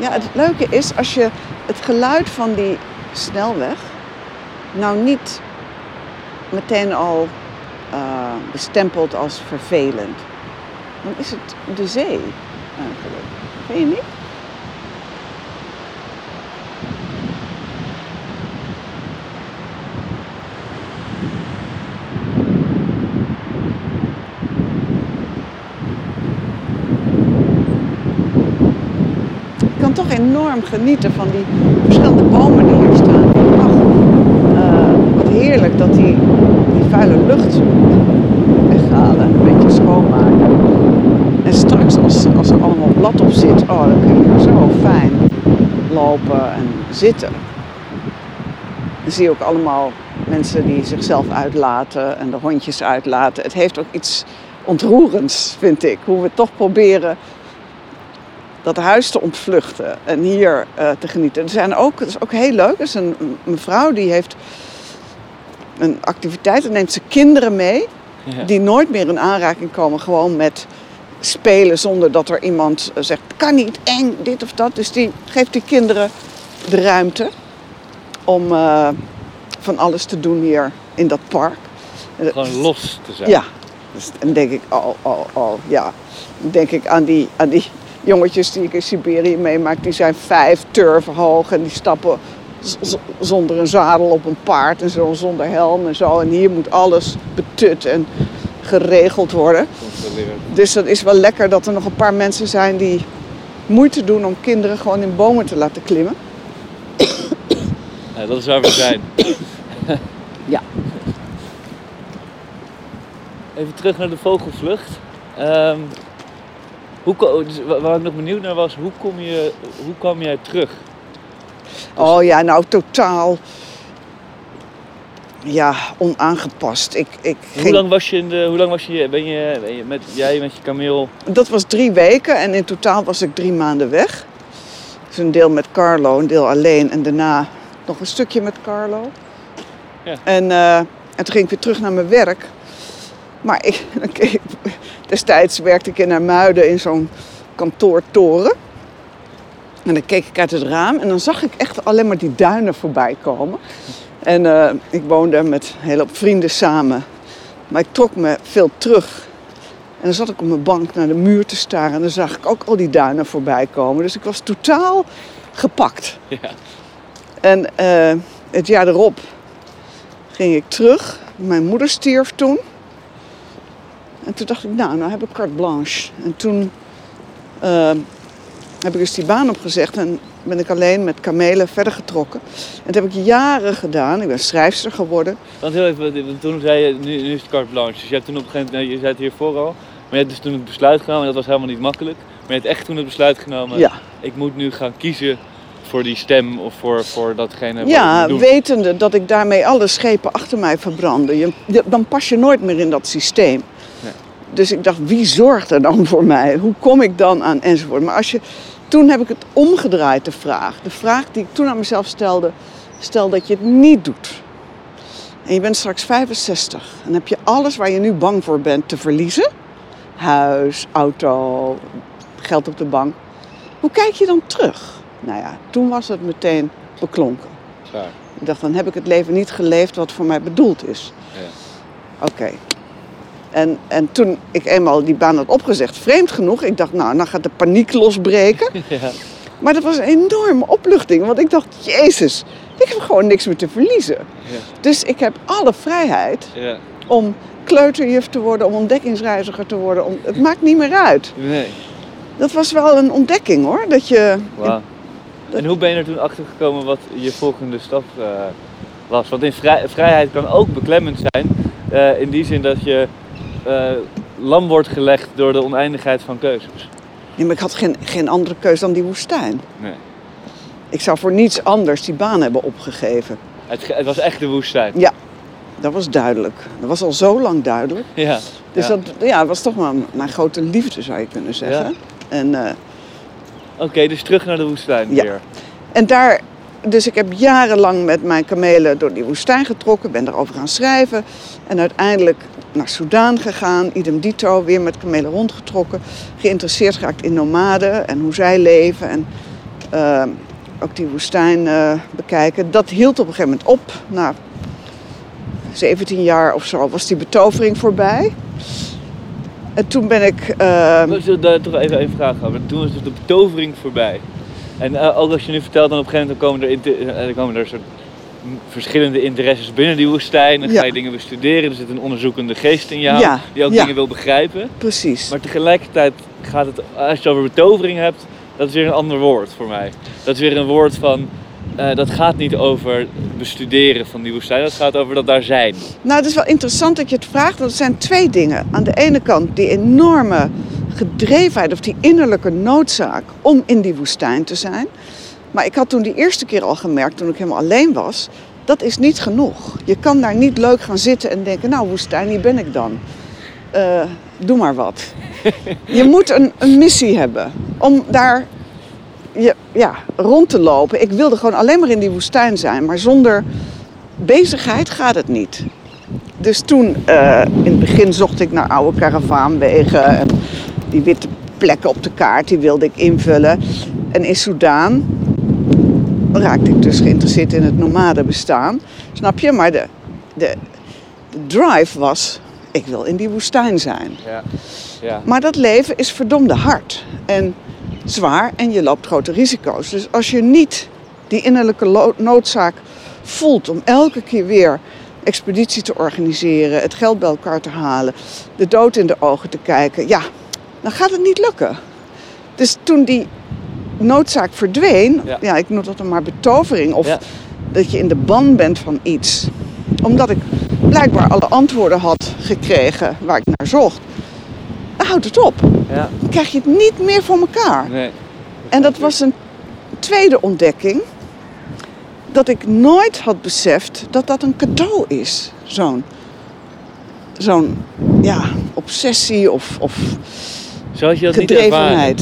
Ja, het leuke is als je het geluid van die snelweg nou niet meteen al eh, bestempelt als vervelend. Dan is het de zee eigenlijk. Vind je niet? Ik kan enorm genieten van die verschillende bomen die hier staan. Ach, eh, wat heerlijk dat die, die vuile lucht weghalen, een beetje schoonmaken. En straks als, als er allemaal blad op zit, oh, dan kun je zo fijn lopen en zitten. Dan zie je ook allemaal mensen die zichzelf uitlaten en de hondjes uitlaten. Het heeft ook iets ontroerends, vind ik. Hoe we toch proberen dat huis te ontvluchten en hier eh, te genieten. Er zijn ook, dat is ook heel leuk, er is een mevrouw die heeft een activiteit en neemt ze kinderen mee Ja. die nooit meer in aanraking komen gewoon met spelen zonder dat er iemand eh, zegt kan niet, eng, dit of dat. Dus die geeft die kinderen de ruimte om eh, van alles te doen hier in dat park. En Gewoon los te zijn. ja, dus dan denk ik, oh, oh, oh, ja. Dan denk ik aan die, aan die jongetjes die ik in Siberië meemaak. Die zijn vijf turven hoog en die stappen zonder een zadel op een paard en zo, zonder helm en zo. En hier moet alles betut en geregeld worden. Dus dat is wel lekker dat er nog een paar mensen zijn die moeite doen om kinderen gewoon in bomen te laten klimmen. Ja, dat is waar we zijn. Ja. Even terug naar de vogelvlucht. Ehm, hoe, dus wa- waar ik nog benieuwd naar was, hoe, kom je, hoe kwam jij terug? Oh ja, nou totaal. Ja, onaangepast. Ik, ik Hoe lang was je, in de, hoe lang was je, ben je, ben je met, jij met je kameel? Dat was drie weken en in totaal was ik drie maanden weg. Dus een deel met Carlo, een deel alleen en daarna nog een stukje met Carlo. Ja. En, eh, en toen ging ik weer terug naar mijn werk. Maar ik, ik- destijds werkte ik in Hermuiden in zo'n kantoortoren. En dan keek ik uit het raam en dan zag ik echt alleen maar die duinen voorbij komen. En eh, ik woonde met een hele hoop vrienden samen. Maar ik trok me veel terug. En dan zat ik op mijn bank naar de muur te staren en dan zag ik ook al die duinen voorbij komen. Dus ik was totaal gepakt. Ja. En eh, het jaar erop ging ik terug. Mijn moeder stierf toen. En toen dacht ik, nou, nou heb ik carte blanche. En toen eh, heb ik dus die baan opgezegd en ben ik alleen met kamelen verder getrokken. En dat heb ik jaren gedaan. Ik ben schrijfster geworden. Want heel even, toen zei je, nu, nu is het carte blanche. Dus je hebt toen op een gegeven moment, je zei het hiervoor al. Maar je hebt dus toen het besluit genomen, en dat was helemaal niet makkelijk. Maar je hebt echt toen het besluit genomen, Ja. ik moet nu gaan kiezen voor die stem of voor, voor datgene wat Ja, ik wetende dat ik daarmee alle schepen achter mij verbrandde. Je- dan pas je nooit meer in dat systeem. Dus ik dacht, wie zorgt er dan voor mij? Hoe kom ik dan aan enzovoort? Maar als je, toen heb ik het omgedraaid, de vraag. De vraag die ik toen aan mezelf stelde, stel dat je het niet doet. En je bent straks 65 en heb je alles waar je nu bang voor bent te verliezen. Huis, auto, geld op de bank. Hoe kijk je dan terug? Nou ja, toen was het meteen beklonken. Ik dacht, dan heb ik het leven niet geleefd wat voor mij bedoeld is. Ja. Oké. En, en toen ik eenmaal die baan had opgezegd, vreemd genoeg, ik dacht, nou, dan gaat de paniek losbreken. Ja. Maar dat was een enorme opluchting, want ik dacht, Jezus, ik heb gewoon niks meer te verliezen. Ja. Dus ik heb alle vrijheid Ja. om kleuterjuf te worden, om ontdekkingsreiziger te worden. Om, het maakt niet meer uit. Nee. Dat was wel een ontdekking hoor. Dat je, Wauw. En hoe ben je er toen achter gekomen wat je volgende stap eh, was? Want in vrij- vrijheid kan ook beklemmend zijn. eh, in die zin dat je eh, lam wordt gelegd door de oneindigheid van keuzes. Ja, maar ik had geen, geen andere keus dan die woestijn. Nee. Ik zou voor niets anders die baan hebben opgegeven. Het, het was echt de woestijn. Ja, dat was duidelijk. Dat was al zo lang duidelijk. Ja. Dus ja. dat ja, was toch maar mijn grote liefde, zou je kunnen zeggen. Ja. En, eh, Oké, dus terug naar de woestijn Ja. weer. en daar, dus ik heb jarenlang met mijn kamelen door die woestijn getrokken, ben erover gaan schrijven. En uiteindelijk naar Soudaan gegaan, idem dito, weer met kamelen rondgetrokken. Geïnteresseerd geraakt in nomaden en hoe zij leven. En eh, ook die woestijn eh, bekijken. Dat hield op een gegeven moment op. Na 17 jaar of zo was die betovering voorbij. En toen ben ik... eh, We zullen daar toch even een vraag over. Toen was dus de betovering voorbij. En eh, ook als je nu vertelt, dan op een gegeven moment komen er, eh, komen er soort verschillende interesses binnen die woestijn. Dan ga Ja. je dingen bestuderen. Er zit een onderzoekende geest in jou, Ja, die ook ja. dingen wil begrijpen. precies. Maar tegelijkertijd gaat het, als je het over betovering hebt, dat is weer een ander woord voor mij. Dat is weer een woord van, eh, dat gaat niet over bestuderen van die woestijn. Dat gaat over dat daar zijn. Nou, het is wel interessant dat je het vraagt, want er zijn twee dingen. Aan de ene kant die enorme gedrevenheid of die innerlijke noodzaak om in die woestijn te zijn. Maar ik had toen die eerste keer al gemerkt, toen ik helemaal alleen was, dat is niet genoeg. Je kan daar niet leuk gaan zitten en denken, nou woestijn, hier ben ik dan. Eh, doe maar wat. Je moet een, een missie hebben om daar je, ja, rond te lopen. Ik wilde gewoon alleen maar in die woestijn zijn, maar zonder bezigheid gaat het niet. Dus toen, eh, in het begin zocht ik naar oude karavaanwegen en die witte plekken op de kaart, die wilde ik invullen. En in Soudaan raakte ik dus geïnteresseerd in het nomadenbestaan. Snap je? Maar de, de, de drive was, ik wil in die woestijn zijn. Ja. Ja. Maar dat leven is verdomde hard en zwaar en je loopt grote risico's. Dus als je niet die innerlijke noodzaak voelt om elke keer weer expeditie te organiseren, het geld bij elkaar te halen, de dood in de ogen te kijken, ja, dan gaat het niet lukken. Dus toen die noodzaak verdween, Ja. ja, ik noem dat dan maar betovering, of Ja. dat je in de ban bent van iets, omdat ik blijkbaar alle antwoorden had gekregen waar ik naar zocht, dan houdt het op. ja. Dan krijg je het niet meer voor elkaar. Nee. En dat was een tweede ontdekking. Dat ik nooit had beseft dat dat een cadeau is. Zo'n zo'n ja, obsessie of, of je dat niet ervaren.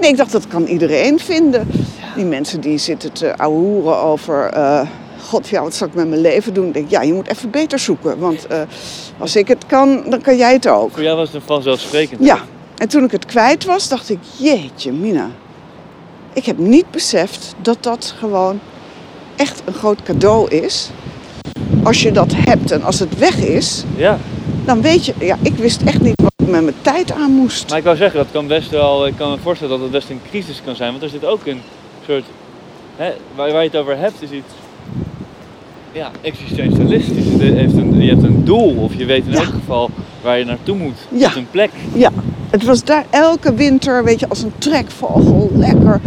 Nee, ik dacht dat kan iedereen vinden. Die mensen die zitten te ouwehoeren over... eh, God, ja, wat zal ik met mijn leven doen? Ik denk, ja, je moet even beter zoeken. Want eh, als ik het kan, dan kan jij het ook. Voor jou was het vanzelfsprekend. Ja, en toen ik het kwijt was, dacht ik, jeetje mina. Ik heb niet beseft dat dat gewoon echt een groot cadeau is. Als je dat hebt en als het weg is, Ja, dan weet je... Ja, ik wist echt niet met mijn tijd aan moest. maar ik wou zeggen, dat kan best wel, ik kan me voorstellen dat het best een crisis kan zijn. Want er zit ook een soort, hè, waar, waar je het over hebt, is iets ja, existentialistisch. Het heeft een, je hebt een doel, of je weet in Ja. elk geval waar je naartoe moet. Je Ja. hebt een plek. Ja, het was daar elke winter, weet je, als een trekvogel, lekker.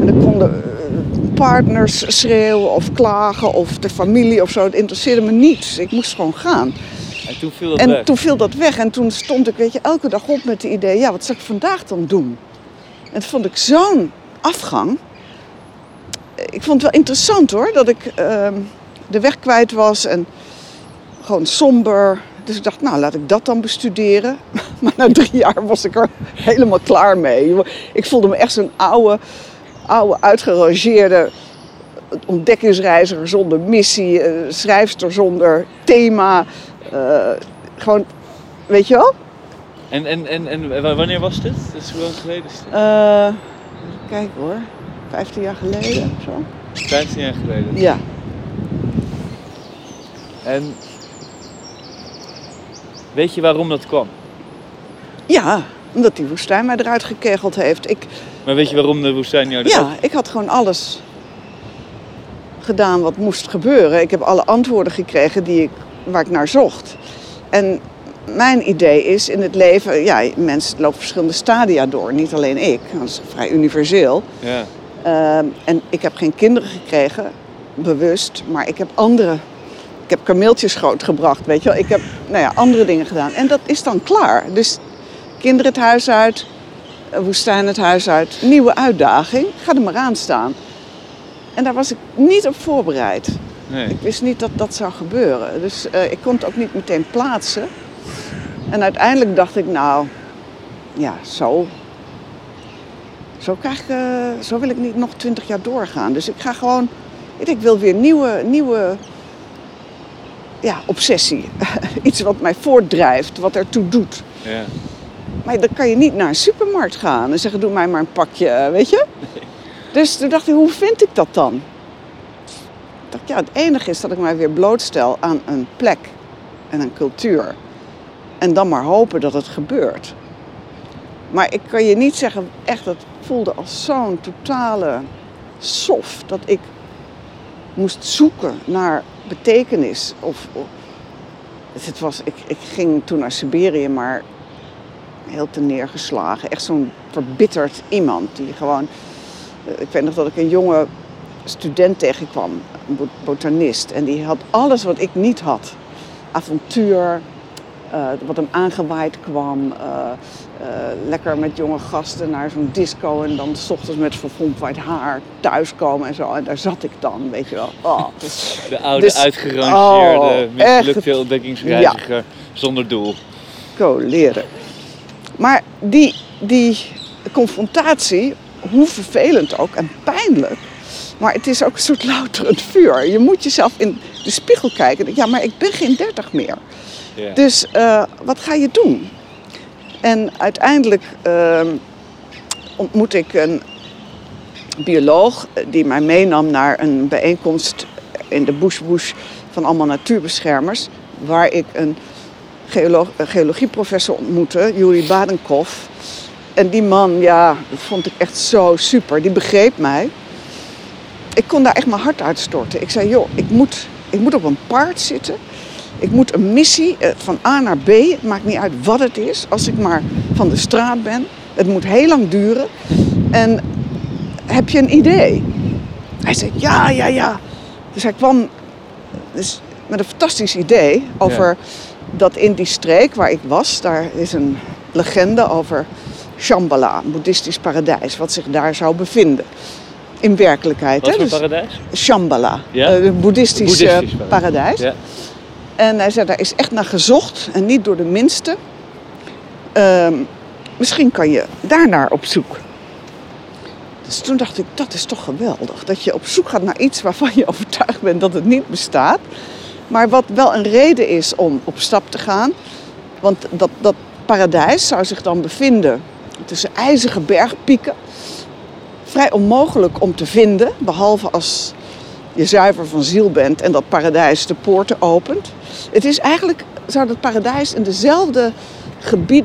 En dan konden eh, partners schreeuwen of klagen of de familie of zo. Het interesseerde me niets. Ik moest gewoon gaan. En toen viel dat En weg. toen viel dat weg en toen stond ik, weet je, elke dag op met het idee, ja, wat zal ik vandaag dan doen? En dat vond ik zo'n afgang. Ik vond het wel interessant hoor, dat ik ehm, de weg kwijt was en gewoon somber. Dus ik dacht, nou, laat ik dat dan bestuderen. Maar na drie jaar was ik er helemaal klaar mee. Ik voelde me echt zo'n oude, oude uitgerangeerde ontdekkingsreiziger zonder missie, eh, schrijfster zonder thema. Eh, gewoon, weet je wel? En, en, en, en wa- wanneer was dit? Dat is hoe lang geleden? is dit? Eh, kijk hoor, 15 jaar geleden of zo. 15 jaar geleden. Ja. En weet je waarom dat kwam? Ja, Omdat die woestijn mij eruit gekegeld heeft. Ik, Maar weet je waarom de woestijn jou eruit- ja, ik had gewoon alles gedaan wat moest gebeuren. Ik heb alle antwoorden gekregen die ik, waar ik naar zocht. En mijn idee is in het leven, ja, mensen lopen verschillende stadia door. Niet alleen ik, dat is vrij universeel. Ja. Ehm, en ik heb geen kinderen gekregen, bewust, maar ik heb andere. Ik heb kameeltjes grootgebracht, weet je wel. Ik heb nou ja, andere dingen gedaan. En dat is dan klaar. Dus kinderen het huis uit, eh, woestijn het huis uit, nieuwe uitdaging. Ga er maar aan staan. En daar was ik niet op voorbereid. Nee. Ik wist niet dat dat zou gebeuren. Dus eh, ik kon het ook niet meteen plaatsen. En uiteindelijk dacht ik, nou, ja, zo. Zo, krijg ik, eh, zo wil ik niet nog twintig jaar doorgaan. Dus ik ga gewoon, ik, wil weer nieuwe, nieuwe ja, obsessie. Iets wat mij voortdrijft, wat ertoe doet. Ja. Maar dan kan je niet naar een supermarkt gaan en zeggen, doe mij maar een pakje, weet je? Dus toen dacht ik, hoe vind ik dat dan? Dacht, ja, het enige is dat ik mij weer blootstel aan een plek en een cultuur. En dan maar hopen dat het gebeurt. Maar ik kan je niet zeggen, echt, het voelde als zo'n totale sof dat ik moest zoeken naar betekenis. Of, het was, ik, ik ging toen naar Siberië, maar heel te neergeslagen. Echt zo'n verbitterd iemand die gewoon. eh, Ik weet nog dat ik een jonge student tegenkwam, een bo- botanist. En die had alles wat ik niet had: avontuur, eh, wat hem aangewaaid kwam. eh, eh, lekker met jonge gasten naar zo'n disco en dan s ochtends met verfomd white haar thuiskomen en zo. En daar zat ik dan, weet je wel. Oh. De oude, Dus- uitgerangeerde, oh, mislukte ontdekkingsreiziger zonder doel. leren. Maar die, die confrontatie, hoe vervelend ook en pijnlijk, maar het is ook een soort louterend vuur. Je moet jezelf in de spiegel kijken. Ja, maar ik ben geen dertig meer. Ja. Dus eh, wat ga je doen? En uiteindelijk ehm ontmoet ik een bioloog eh, die mij meenam naar een bijeenkomst in de bush bush van allemaal natuurbeschermers. Waar ik een geolo- een geologieprofessor ontmoette, Yuri Badenkov. En die man, ja, dat vond ik echt zo super. Die begreep mij. Ik kon daar echt mijn hart uitstorten. Ik zei, joh, ik moet, ik moet op een paard zitten. Ik moet een missie eh, van A naar B. Het maakt niet uit wat het is, als ik maar van de straat ben. Het moet heel lang duren. En heb je een idee? Hij zei, ja, ja, ja. Dus hij kwam dus met een fantastisch idee over dat in die streek waar ik was, daar is een legende over Shambhala, een boeddhistisch paradijs, wat zich daar zou bevinden. In werkelijkheid. Wat voor dus paradijs? Shambhala, Ja? eh, een boeddhistisch, eh, Boeddhistisch paradijs. paradijs. Ja. En hij zei, daar is echt naar gezocht en niet door de minste. Ehm, misschien kan je daarnaar op zoek. Dus toen dacht ik, dat is toch geweldig. Dat je op zoek gaat naar iets waarvan je overtuigd bent dat het niet bestaat. Maar wat wel een reden is om op stap te gaan. Want dat, dat paradijs zou zich dan bevinden tussen ijzige bergpieken. Vrij onmogelijk om te vinden, behalve als je zuiver van ziel bent en dat paradijs de poorten opent. Het is eigenlijk, zou dat paradijs in dezelfde gebied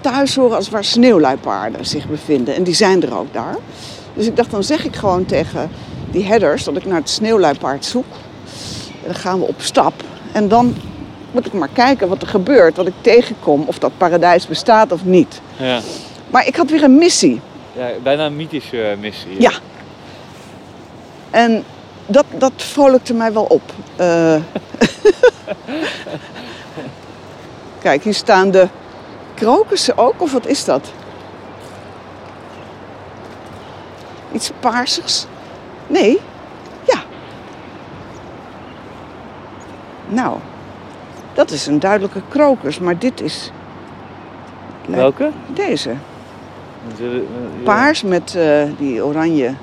thuis horen als waar sneeuwluipaarden zich bevinden. En die zijn er ook daar. Dus ik dacht, dan zeg ik gewoon tegen die headers dat ik naar het sneeuwluipaard zoek. En dan gaan we op stap. En dan moet ik maar kijken wat er gebeurt, wat ik tegenkom, of dat paradijs bestaat of niet. Ja. Maar ik had weer een missie. Ja, bijna een mythische eh, missie. Ja. En dat, dat vrolijkte mij wel op. Eh, Kijk, hier staan de krokussen ook, of wat is dat? Iets paarsigs? Nee? Ja. Nou, dat is een duidelijke krokus, maar dit is Welke? deze. Dat zullen- eh, ja. Paars met eh, die oranje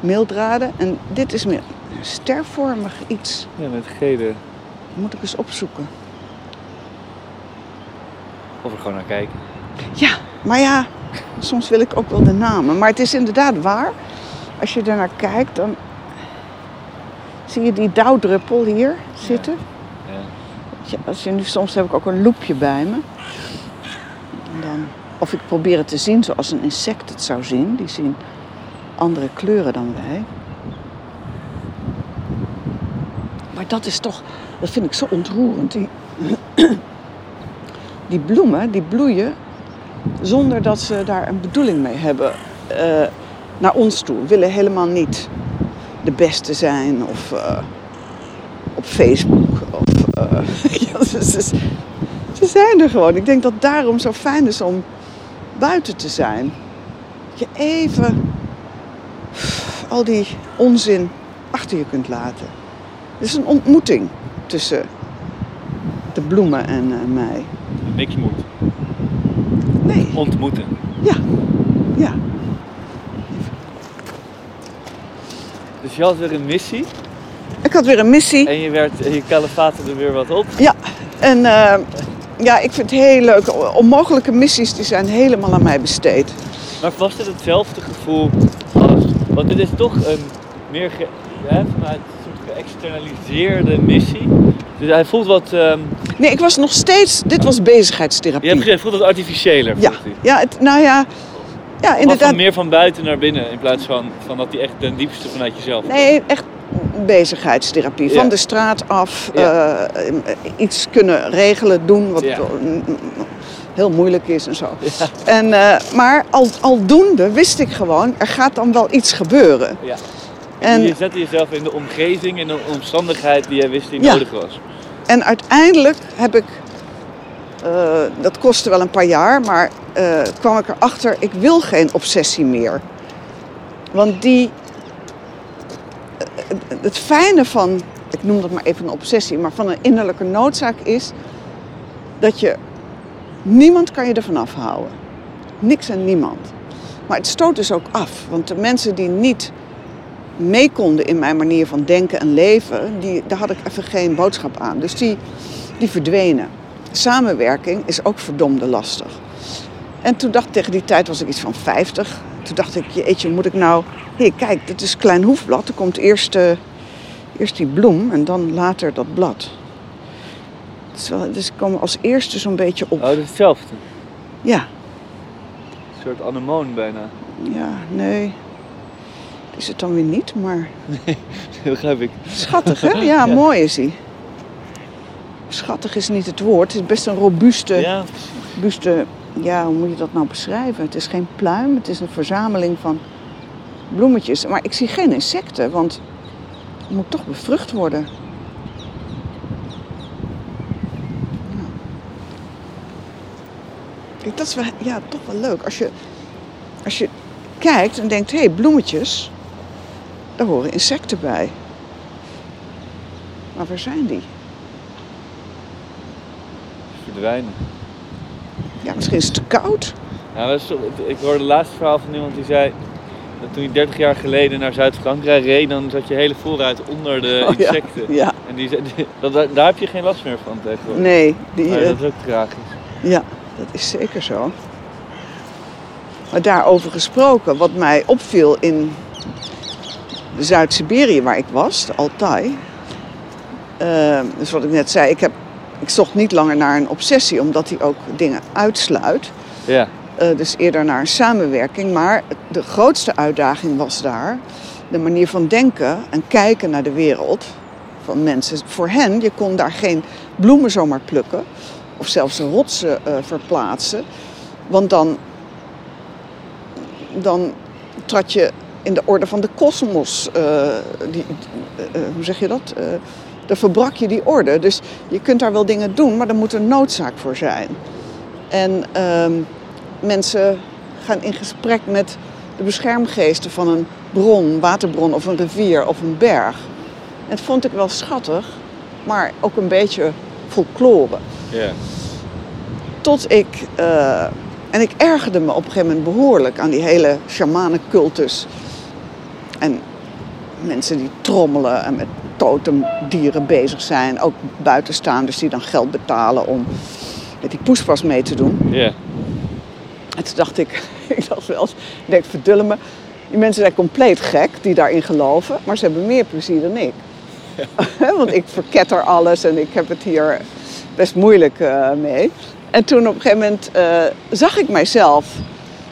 meeldraden. En dit is meer een stervormig iets. Ja, met gele. Moet ik eens opzoeken. Of er gewoon naar kijken. Ja, maar ja, soms wil ik ook wel de namen. Maar het is inderdaad waar. Als je ernaar kijkt, dan zie je die dauwdruppel hier zitten. Ja. Ja, als je nu, soms heb ik ook een loepje bij me. En dan, of ik probeer het te zien zoals een insect het zou zien. Die zien andere kleuren dan wij. Maar dat is toch, dat vind ik zo ontroerend. Die, bloemen, die bloeien zonder dat ze daar een bedoeling mee hebben eh, naar ons toe. Willen helemaal niet de beste zijn of eh, op Facebook. Of, eh, ze, zijn er gewoon. Ik denk dat daarom zo fijn is om buiten te zijn. Dat je even al die onzin achter je kunt laten. Het is een ontmoeting tussen de bloemen en eh, mij. Niks moet. Nee, Ontmoeten. ja, ja. Dus je had weer een missie Ik had weer een missie. en je, werd, je kalifate er weer wat op. Ja, en eh, ja, ik vind het heel leuk. Onmogelijke missies die zijn helemaal aan mij besteed. Maar was dit hetzelfde gevoel als... Want dit is toch een meer ge, hè, vanuit een soort geëxternaliseerde missie. Dus hij voelt wat... ehm Nee, ik was nog steeds. Dit was bezigheidstherapie. je hebt gezegd, voelt wat artificiëler. ja, ja, het, nou ja, ja, inderdaad. van meer van buiten naar binnen in plaats van, van dat hij echt ten diepste vanuit jezelf Nee, echt bezigheidstherapie. Van Ja. de straat af, Ja. eh, iets kunnen regelen, doen wat Ja. heel moeilijk is en zo. En, eh, maar al, aldoende wist ik gewoon, er gaat dan wel iets gebeuren. Ja. En, je zette jezelf in de omgeving, in de omstandigheid die jij wist die nodig was. en uiteindelijk heb ik, eh, dat kostte wel een paar jaar, maar eh, kwam ik erachter, ik wil geen obsessie meer. Want die, eh, het- fijne van, ik noem dat maar even een obsessie, maar van een innerlijke noodzaak is dat je, niemand kan je ervan afhouden. Niks en niemand. Maar het stoot dus ook af, want de mensen die niet mee konden in mijn manier van denken en leven, die, daar had ik even geen boodschap aan. Dus die, die verdwenen. Samenwerking is ook verdomde lastig. En toen dacht tegen die tijd was ik iets van 50. Toen dacht ik, jeetje, moet ik nou... Hé, kijk, dit is klein hoefblad. Er komt eerst, eh, eerst die bloem en dan later dat blad. Wel- Dus ik kwam als eerste zo'n beetje op. Oh, dat is hetzelfde. Ja, Een soort anemoon bijna. ja, nee. Is het dan weer niet, maar Dat begrijp ik. schattig, hè? Ja, mooi is hij. Schattig is niet het woord. Het is best een robuuste... Ja, robuuste, ja, hoe moet je dat nou beschrijven? Het is geen pluim, het is een verzameling van bloemetjes. Maar ik zie geen insecten, want het moet toch bevrucht worden. Dat is wel, ja, toch wel leuk. Als je, als je kijkt en denkt, hé, hey, bloemetjes, daar horen insecten bij. Maar waar zijn die? verdwijnen. Ja, misschien is het te koud. Ja, ik hoorde het laatste verhaal van iemand die zei dat toen je 30 jaar geleden naar Zuid-Frankrijk reed, dan zat je hele voorruit onder de Oh, insecten. Ja, En die, zei- die- dat, daar, heb je geen last meer van tegenwoordig. nee, die, Maar eh, dat is ook tragisch. Ja, dat is zeker zo. Maar daarover gesproken, wat mij opviel in Zuid-Siberië waar ik was, de Altai. eh, dus wat ik net zei, ik, heb, ik zocht niet langer naar een obsessie, omdat die ook dingen uitsluit. Ja, Eh, dus eerder naar een samenwerking. Maar de grootste uitdaging was daar de manier van denken en kijken naar de wereld van mensen. Voor hen, je kon daar geen bloemen zomaar plukken of zelfs rotsen eh, verplaatsen. Want dan, dan trad je in de orde van de kosmos. die- eh, hoe zeg je dat? Dan verbrak je die orde. Dus je kunt daar wel dingen doen, maar er moet een noodzaak voor zijn. En ehm, mensen gaan in gesprek met de beschermgeesten van een bron, waterbron of een rivier of een berg. En dat vond ik wel schattig, maar ook een beetje folklore. Tot ik, eh, en ik ergerde me op een gegeven moment behoorlijk aan die hele shamanencultus. En mensen die trommelen en met totemdieren bezig zijn. Ook buitenstaanders die dan geld betalen om met die poespas mee te doen. ja. En toen dacht ik, ik dacht wel eens, ik denk, verdulle me. Die mensen zijn compleet gek die daarin geloven, maar ze hebben meer plezier dan ik. Want ik verketter alles en ik heb het hier best moeilijk eh, mee. En toen op een gegeven moment eh, zag ik mijzelf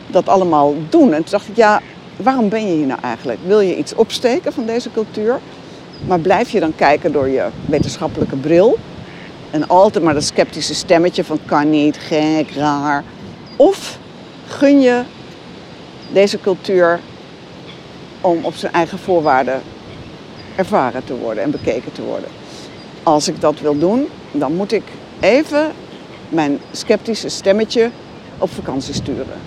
dat allemaal doen. En toen dacht ik, ja, waarom ben je hier nou eigenlijk? Wil je iets opsteken van deze cultuur? Maar blijf je dan kijken door je wetenschappelijke bril? En altijd maar dat sceptische stemmetje van kan niet, gek, raar. Of gun je deze cultuur om op zijn eigen voorwaarden ervaren te worden en bekeken te worden. Als ik dat wil doen, dan moet ik even mijn sceptische stemmetje op vakantie sturen.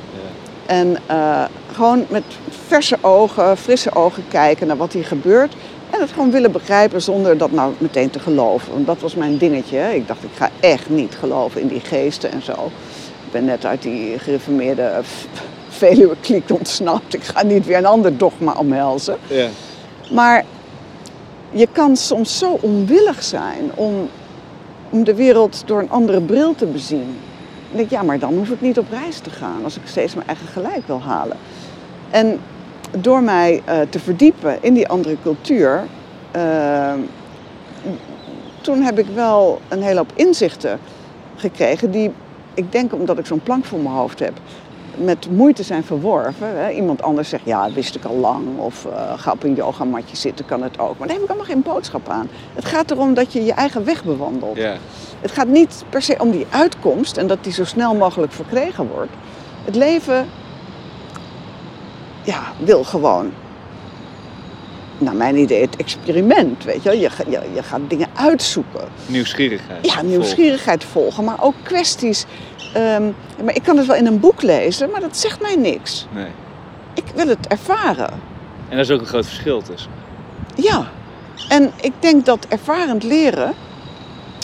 En eh, gewoon met verse ogen, frisse ogen kijken naar wat hier gebeurt. En het gewoon willen begrijpen zonder dat nou meteen te geloven. Want dat was mijn dingetje. hè. Ik dacht, ik ga echt niet geloven in die geesten en zo. Ik ben net uit die gereformeerde eh, Veluwe-kliek ontsnapt. Ik ga niet weer een ander dogma omhelzen. Ja. Maar je kan soms zo onwillig zijn om, om de wereld door een andere bril te bezien. Ik denk, ja, maar dan hoef ik niet op reis te gaan als ik steeds mijn eigen gelijk wil halen. En door mij eh, te verdiepen in die andere cultuur, eh, toen heb ik wel een hele hoop inzichten gekregen die, ik denk omdat ik zo'n plank voor mijn hoofd heb, met moeite zijn verworven. Hè. Iemand anders zegt, ja, wist ik al lang. Of eh, ga op een yogamatje zitten, kan het ook. Maar daar heb ik allemaal geen boodschap aan. Het gaat erom dat je je eigen weg bewandelt. Het gaat niet per se om die uitkomst en dat die zo snel mogelijk verkregen wordt. Het leven ja, wil gewoon, naar mijn idee, het experiment. Weet je, wel. je, je, je gaat dingen uitzoeken. Nieuwsgierigheid. Ja, nieuwsgierigheid volgen, maar ook kwesties. ehm, maar ik kan het wel in een boek lezen, maar dat zegt mij niks. Nee. Ik wil het ervaren. En daar is ook een groot verschil tussen. Ja, en ik denk dat ervarend leren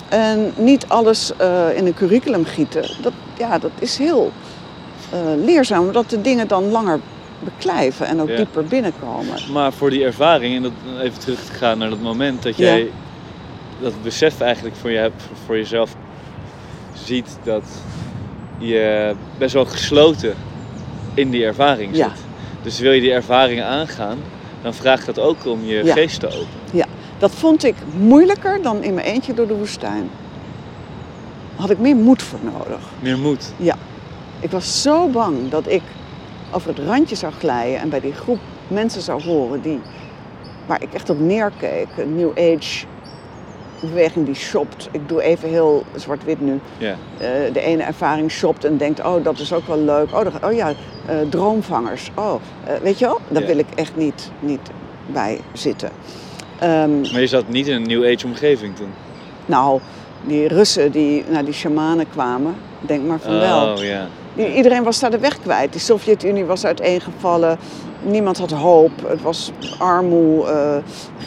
en niet alles eh, in een curriculum gieten, dat, ja, dat is heel eh, leerzaam, omdat de dingen dan langer beklijven en ook Ja. dieper binnenkomen. Maar voor die ervaring, en dat even terug te gaan naar dat moment dat jij Ja. dat besef eigenlijk voor, je, hebt- voor jezelf ziet dat je best wel gesloten in die ervaring zit. Ja. Dus wil je die ervaring aangaan, dan vraagt dat ook om je Ja. geest te openen. Dat vond ik moeilijker dan in mijn eentje door de woestijn. Daar had ik meer moed voor nodig. Meer moed. Ik was zo bang dat ik over het randje zou glijden en bij die groep mensen zou horen die, waar ik echt op neerkeek. Een New Age beweging die shopt. Ik doe even heel zwart-wit nu. Eh, de ene ervaring shopt en denkt, oh dat is ook wel leuk. Oh, dat- oh ja, eh, droomvangers. Oh, eh, weet je wel, daar wil ik echt niet, niet bij zitten. Ehm, Maar je zat niet in een New Age omgeving toen. nou, die Russen die naar die shamanen kwamen, denk maar van wel. Oh ja. Die- Iedereen was daar de weg kwijt. Die Sovjet-Unie was uiteengevallen. Niemand had hoop. Het was armoede, eh,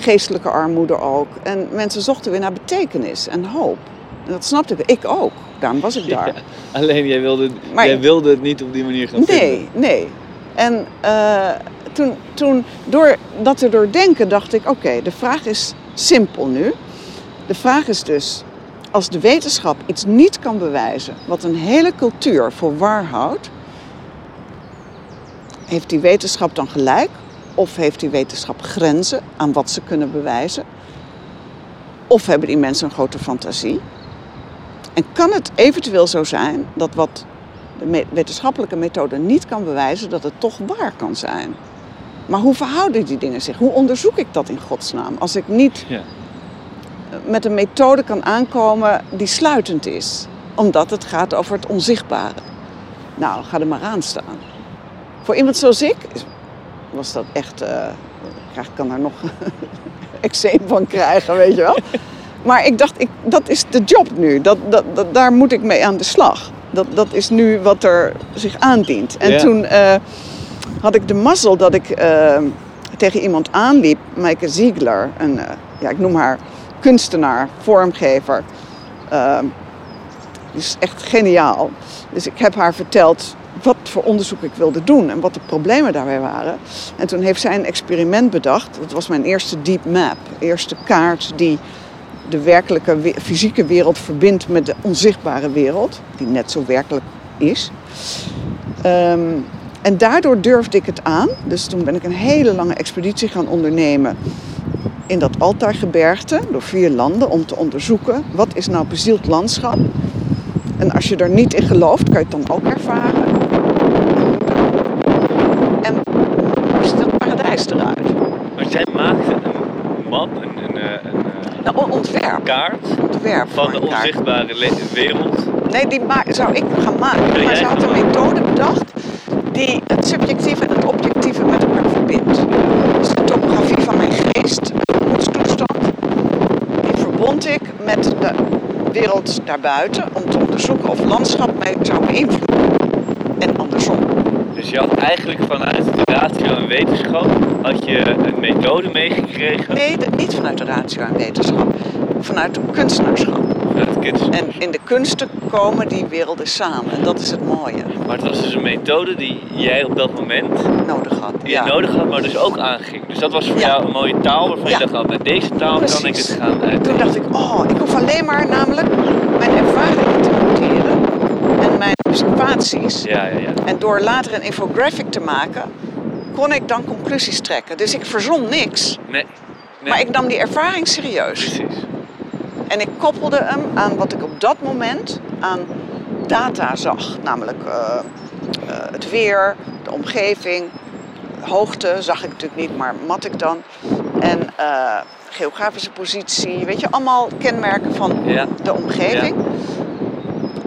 geestelijke armoede ook. En mensen zochten weer naar betekenis en hoop. En dat snapte ik. Ik ook. Daarom was ik daar. Ja. Alleen jij wilde, Maar- jij wilde het niet op die manier gaan Nee, vinden. nee. En eh, toen, toen, door dat te doordenken, dacht ik: oké, de vraag is simpel nu. De vraag is dus: als de wetenschap iets niet kan bewijzen, wat een hele cultuur voor waar houdt, heeft die wetenschap dan gelijk? Of heeft die wetenschap grenzen aan wat ze kunnen bewijzen? Of hebben die mensen een grote fantasie? En kan het eventueel zo zijn dat wat de wetenschappelijke methode niet kan bewijzen, dat het toch waar kan zijn? Maar hoe verhouden die dingen zich? Hoe onderzoek ik dat in godsnaam? Als ik niet. Met een methode kan aankomen die sluitend is. Omdat het gaat over het onzichtbare. Nou, ga er maar aan staan. Voor iemand zoals ik was dat echt... eh, ik kan daar nog eczeem van krijgen, weet je wel. Maar ik dacht, ik, dat is de job nu. Dat, dat, dat, daar moet ik mee aan de slag. Dat, dat is nu wat er zich aandient. En Ja. toen eh, had ik de mazzel dat ik eh, tegen iemand aanliep, Maaike Ziegler. Een, ja, ik noem haar kunstenaar, vormgever. Die is echt geniaal. Dus ik heb haar verteld wat voor onderzoek ik wilde doen en wat de problemen daarbij waren. En toen heeft zij een experiment bedacht. Dat was mijn eerste deep map. Eerste kaart die de werkelijke we- fysieke wereld verbindt met de onzichtbare wereld. Die net zo werkelijk is. Ehm, en daardoor durfde ik het aan. Dus toen ben ik een hele lange expeditie gaan ondernemen in dat Altaargebergte door vier landen om te onderzoeken wat is nou bezield landschap En als je er niet in gelooft, kan je het dan ook ervaren. En hoe ziet dat paradijs eruit? Maar zij maakte een map, een, een, eh, een, Nou, on- ontwerp. kaart Ontwerp van de onzichtbare wereld. Nee, die zou ik gaan maken. Zou Maar jij ze had een methode bedacht die het subjectieve en het objectieve met elkaar verbindt. Dus de topografie van mijn geest, mijn gemoedstoestand, die verbond ik met de wereld daarbuiten om te onderzoeken of landschap mij zou beïnvloeden. En andersom. Dus je had eigenlijk vanuit de ratio en wetenschap had je een methode meegekregen Nee, niet vanuit de ratio en wetenschap, vanuit de kunstenaarschap. vanuit het kunst. En in de kunsten komen die werelden samen. En dat is het mooie. Maar het was dus een methode die jij op dat moment Nodig had. die nodig had, maar dus ook aanging. Dus dat was voor Ja. jou een mooie taal waarvan Ja. je dacht, oh, met deze taal kan ik het gaan uit. Toen dacht ik, oh, ik hoef alleen maar namelijk mijn ervaringen te noteren en mijn observaties. Ja, ja, ja. En door later een infographic te maken, kon ik dan conclusies trekken. Dus ik verzon niks, Nee. nee. maar ik nam die ervaring serieus. Precies. En ik koppelde hem aan wat ik op dat moment aan data zag. Namelijk eh, eh, het weer, de omgeving, hoogte zag ik natuurlijk niet, maar mat ik dan. En eh, geografische positie, weet je, allemaal kenmerken van Ja. de omgeving.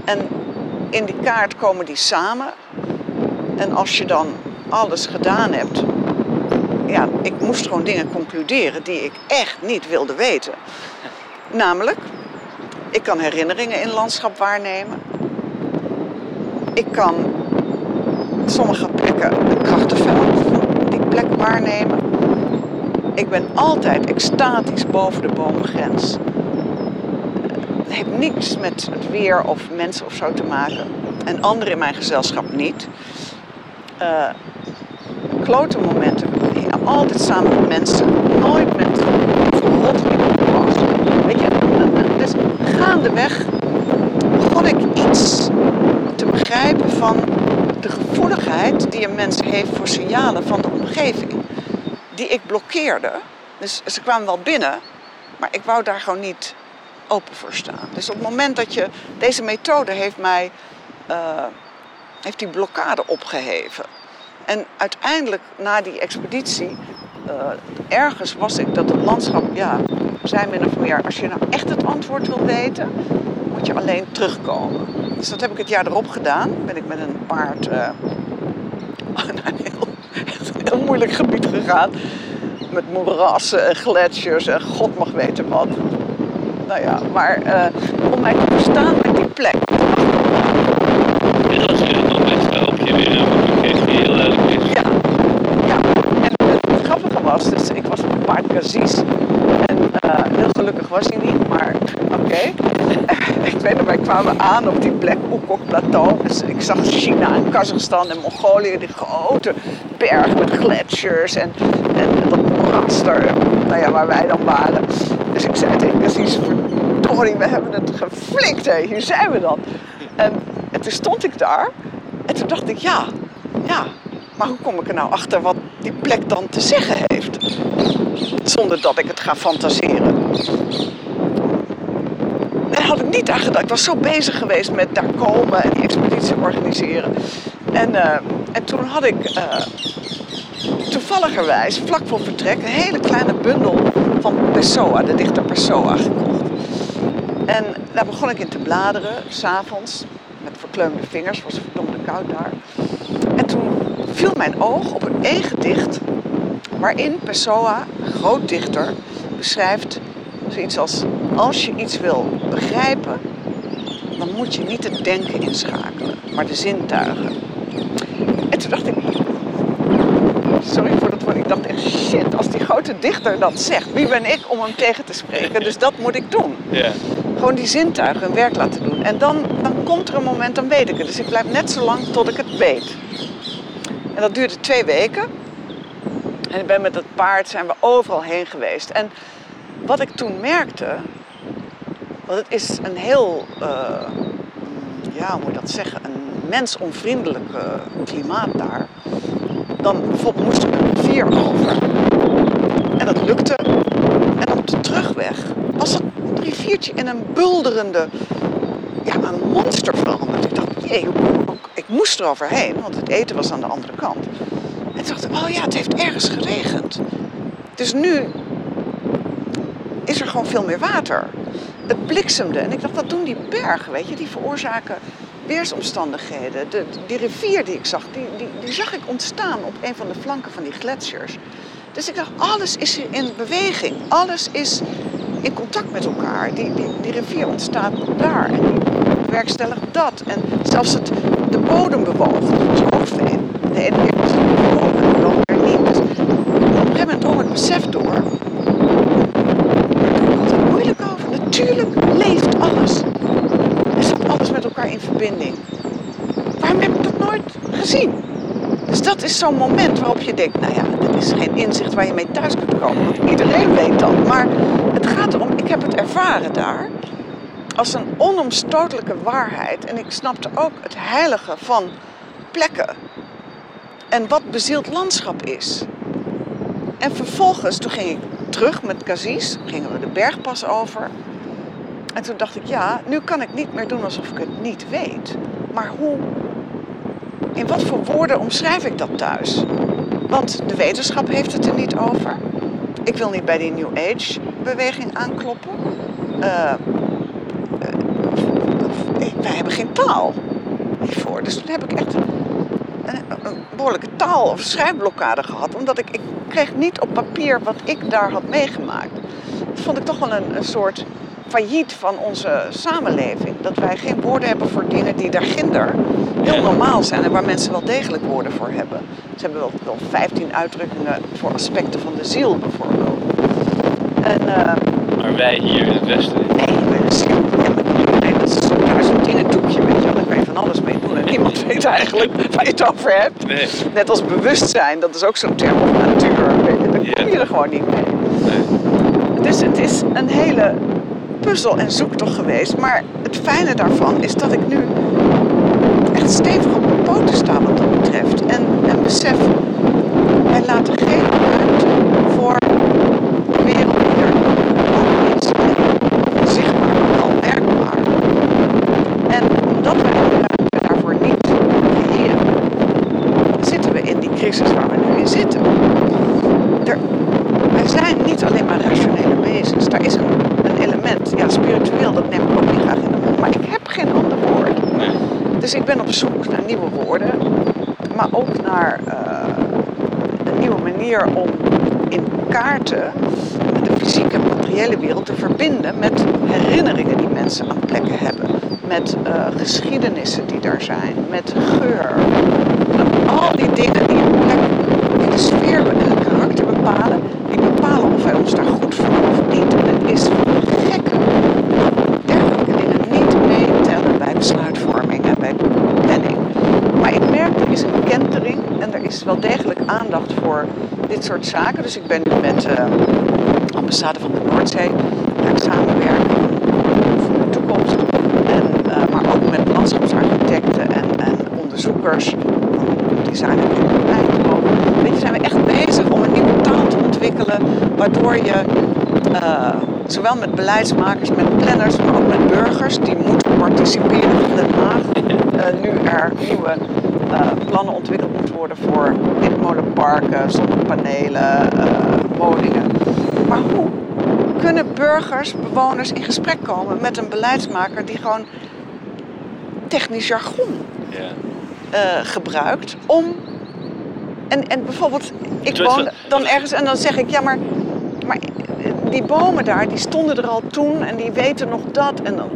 En in die kaart komen die samen. En als je dan alles gedaan hebt, ja, ik moest gewoon dingen concluderen die ik echt niet wilde weten. Namelijk, ik kan herinneringen in landschap waarnemen. Ik kan sommige plekken een krachtenveld die plek waarnemen. Ik ben altijd extatisch boven de boomgrens. Het heeft niks met het weer of mensen of zo te maken. En anderen in mijn gezelschap niet. Eh klote momenten. Altijd samen met mensen. Nooit met verrot was. Weet je, dus gaandeweg begon ik iets te begrijpen van de gevoeligheid die een mens heeft voor signalen van de omgeving. Die ik blokkeerde. Dus ze kwamen wel binnen, maar ik wou daar gewoon niet open voor staan. Dus op het moment dat je. Deze methode heeft mij. eh, heeft die blokkade opgeheven. En uiteindelijk, na die expeditie, eh, ergens was ik dat het landschap, ja, zei min of meer, als je nou echt het antwoord wil weten, moet je alleen terugkomen. Dus dat heb ik het jaar erop gedaan. Ben ik met een paard eh, naar een heel, echt een heel moeilijk gebied gegaan. Met moerassen en gletsjers en god mag weten wat. Nou ja, maar eh, om mij te verstaan met die plek. Moment waarop je weer een die heel duidelijk is. Ja, ja. En het grappige was, dus ik was op een paard Kazis. Gelukkig was hij niet, maar oké. ik weet nog, wij kwamen aan op die plek, Oekok Plateau. Dus ik zag China en Kazachstan en Mongolië, die grote berg met gletsjers en, en dat moeras nou ja, waar wij dan waren. Dus ik zei tegen Kazis, verdorie, we hebben het geflikt, hé, hier zijn we dan. En toen stond ik daar en toen dacht ik, ja, ja, maar hoe kom ik er nou achter wat die plek dan te zeggen heeft? Zonder dat ik het ga fantaseren. Daar had ik niet aan gedacht. Ik was zo bezig geweest met daar komen en die expeditie organiseren. En, eh, en toen had ik eh, toevalligerwijs, vlak voor vertrek, een hele kleine bundel van Pessoa, de dichter Pessoa, gekocht. En daar begon ik in te bladeren, s'avonds, met verkleumde vingers, was verdomde koud daar. En toen viel mijn oog op een één gedicht waarin Pessoa, groot dichter, beschrijft zoiets als als je iets wil begrijpen, dan moet je niet het denken inschakelen, maar de zintuigen. En toen dacht ik, sorry voor dat woord, ik dacht echt shit, als die grote dichter dat zegt, wie ben ik om hem tegen te spreken? Dus dat moet ik doen. Gewoon die zintuigen hun werk laten doen. En dan, dan komt er een moment, dan weet ik het. Dus ik blijf net zo lang tot ik het weet. En dat duurde twee weken. En ik ben met het paard, zijn we overal heen geweest. En wat ik toen merkte, want het is een heel, eh, ja, hoe moet je dat zeggen, een mensonvriendelijk klimaat daar. Dan bijvoorbeeld moest ik een vier over. En dat lukte. En op de terugweg was dat riviertje in een bulderende ja, een monster veranderd. Ik dacht, jee, ik moest eroverheen, want het eten was aan de andere kant. En toen dacht ik, oh ja, het heeft ergens geregend. Dus nu is er gewoon veel meer water. Het bliksemde en ik dacht, dat doen die bergen, weet je, die veroorzaken weersomstandigheden. De, die rivier die ik zag, die, die, die zag ik ontstaan op een van de flanken van die gletsjers. Dus ik dacht, alles is in beweging, alles is in contact met elkaar. Die, die, die rivier ontstaat daar en die bewerkstelligt dat. En zelfs het, de bodem bewoog, dat was hoogveen. De ene keer was het bewogen en de andere keer niet. Dus op een gegeven moment drong het besef door. Daar doe ik altijd moeilijk over. Natuurlijk leeft alles. Er zit alles met elkaar in verbinding. Waarom heb ik dat nooit gezien? Dus dat is zo'n moment waarop je denkt, nou ja, dit is geen inzicht waar je mee thuis kunt komen. Want iedereen weet dat. Maar het gaat erom, ik heb het ervaren daar als een onomstotelijke waarheid. En ik snapte ook het heilige van plekken. En wat bezield landschap is. En vervolgens, toen ging ik terug met Kazis, gingen we de bergpas over. En toen dacht ik, ja, nu kan ik niet meer doen alsof ik het niet weet. Maar hoe, in wat voor woorden omschrijf ik dat thuis? Want de wetenschap heeft het er niet over. Ik wil niet bij die New Age beweging aankloppen. Eh, eh, eh, wij hebben geen taal hiervoor. Dus toen heb ik echt een, behoorlijke taal- of schrijfblokkade gehad. Omdat ik, ik kreeg niet op papier wat ik daar had meegemaakt. Dat vond ik toch wel een soort failliet van onze samenleving. Dat wij geen woorden hebben voor dingen die daarginder heel normaal zijn. En waar mensen wel degelijk woorden voor hebben. Ze hebben wel, wel 15 uitdrukkingen voor aspecten van de ziel bijvoorbeeld. En... eh, Maar wij hier in het westen. Nee, is, ja, maar nee, dat is zo'n duizend dingen doekje, weet je wel. Daar kan je van alles mee doen. En niemand weet eigenlijk waar je het over hebt. Nee. Net als bewustzijn, dat is ook zo'n term of natuur. Ja. kom je er gewoon niet mee. nee. Dus het is een hele puzzel en zoektocht geweest. Maar het fijne daarvan is dat ik nu echt stevig op mijn poten sta wat dat betreft. En, en besef, wij laten geen ruimte voor een wereld die er ook is. Zichtbaar, maar wel merkbaar. En omdat we die ruimte daarvoor niet creëren, zitten we in die crisis waar we nu in zitten. Er, wij zijn niet alleen maar rationele wezens. Daar is een, een element, ja, spiritueel, dat neem ik ook niet graag in de mond. Maar ik heb geen ander woord. Nee. Dus ik ben op zoek naar nieuwe woorden, maar ook naar eh, een nieuwe manier om in kaarten de fysieke materiële wereld te verbinden met herinneringen die mensen aan plekken hebben. Met eh, geschiedenissen die daar zijn, met geur. Al die dingen die een plek, die de sfeer en het karakter bepalen, die bepalen of wij ons daar goed voelen of niet. En het is van de gekke dergelijke dingen niet meetellen bij besluitvorming en bij planning. Maar ik merk er is een kentering en er is wel degelijk aandacht voor dit soort zaken. Dus ik ben nu met de ambassade van de Noordzee ga ik samenwerken voor de toekomst. En, eh, maar ook met landschapsarchitecten en, en onderzoekers design en Eindhoven. Weet je, zijn we echt bezig om een nieuwe taal te ontwikkelen, waardoor je eh, zowel met beleidsmakers, met planners, maar ook met burgers die moeten participeren van Den Haag. eh, nu er nieuwe eh, plannen ontwikkeld moeten worden voor windmolenparken, zonnepanelen, eh, woningen. Maar hoe kunnen burgers, bewoners in gesprek komen met een beleidsmaker die gewoon technisch jargon Ja. eh, gebruikt om. En, en bijvoorbeeld, ik woon dan ergens en dan zeg ik, ja, maar, maar eh, die bomen daar, die stonden er al toen en die weten nog dat. En dan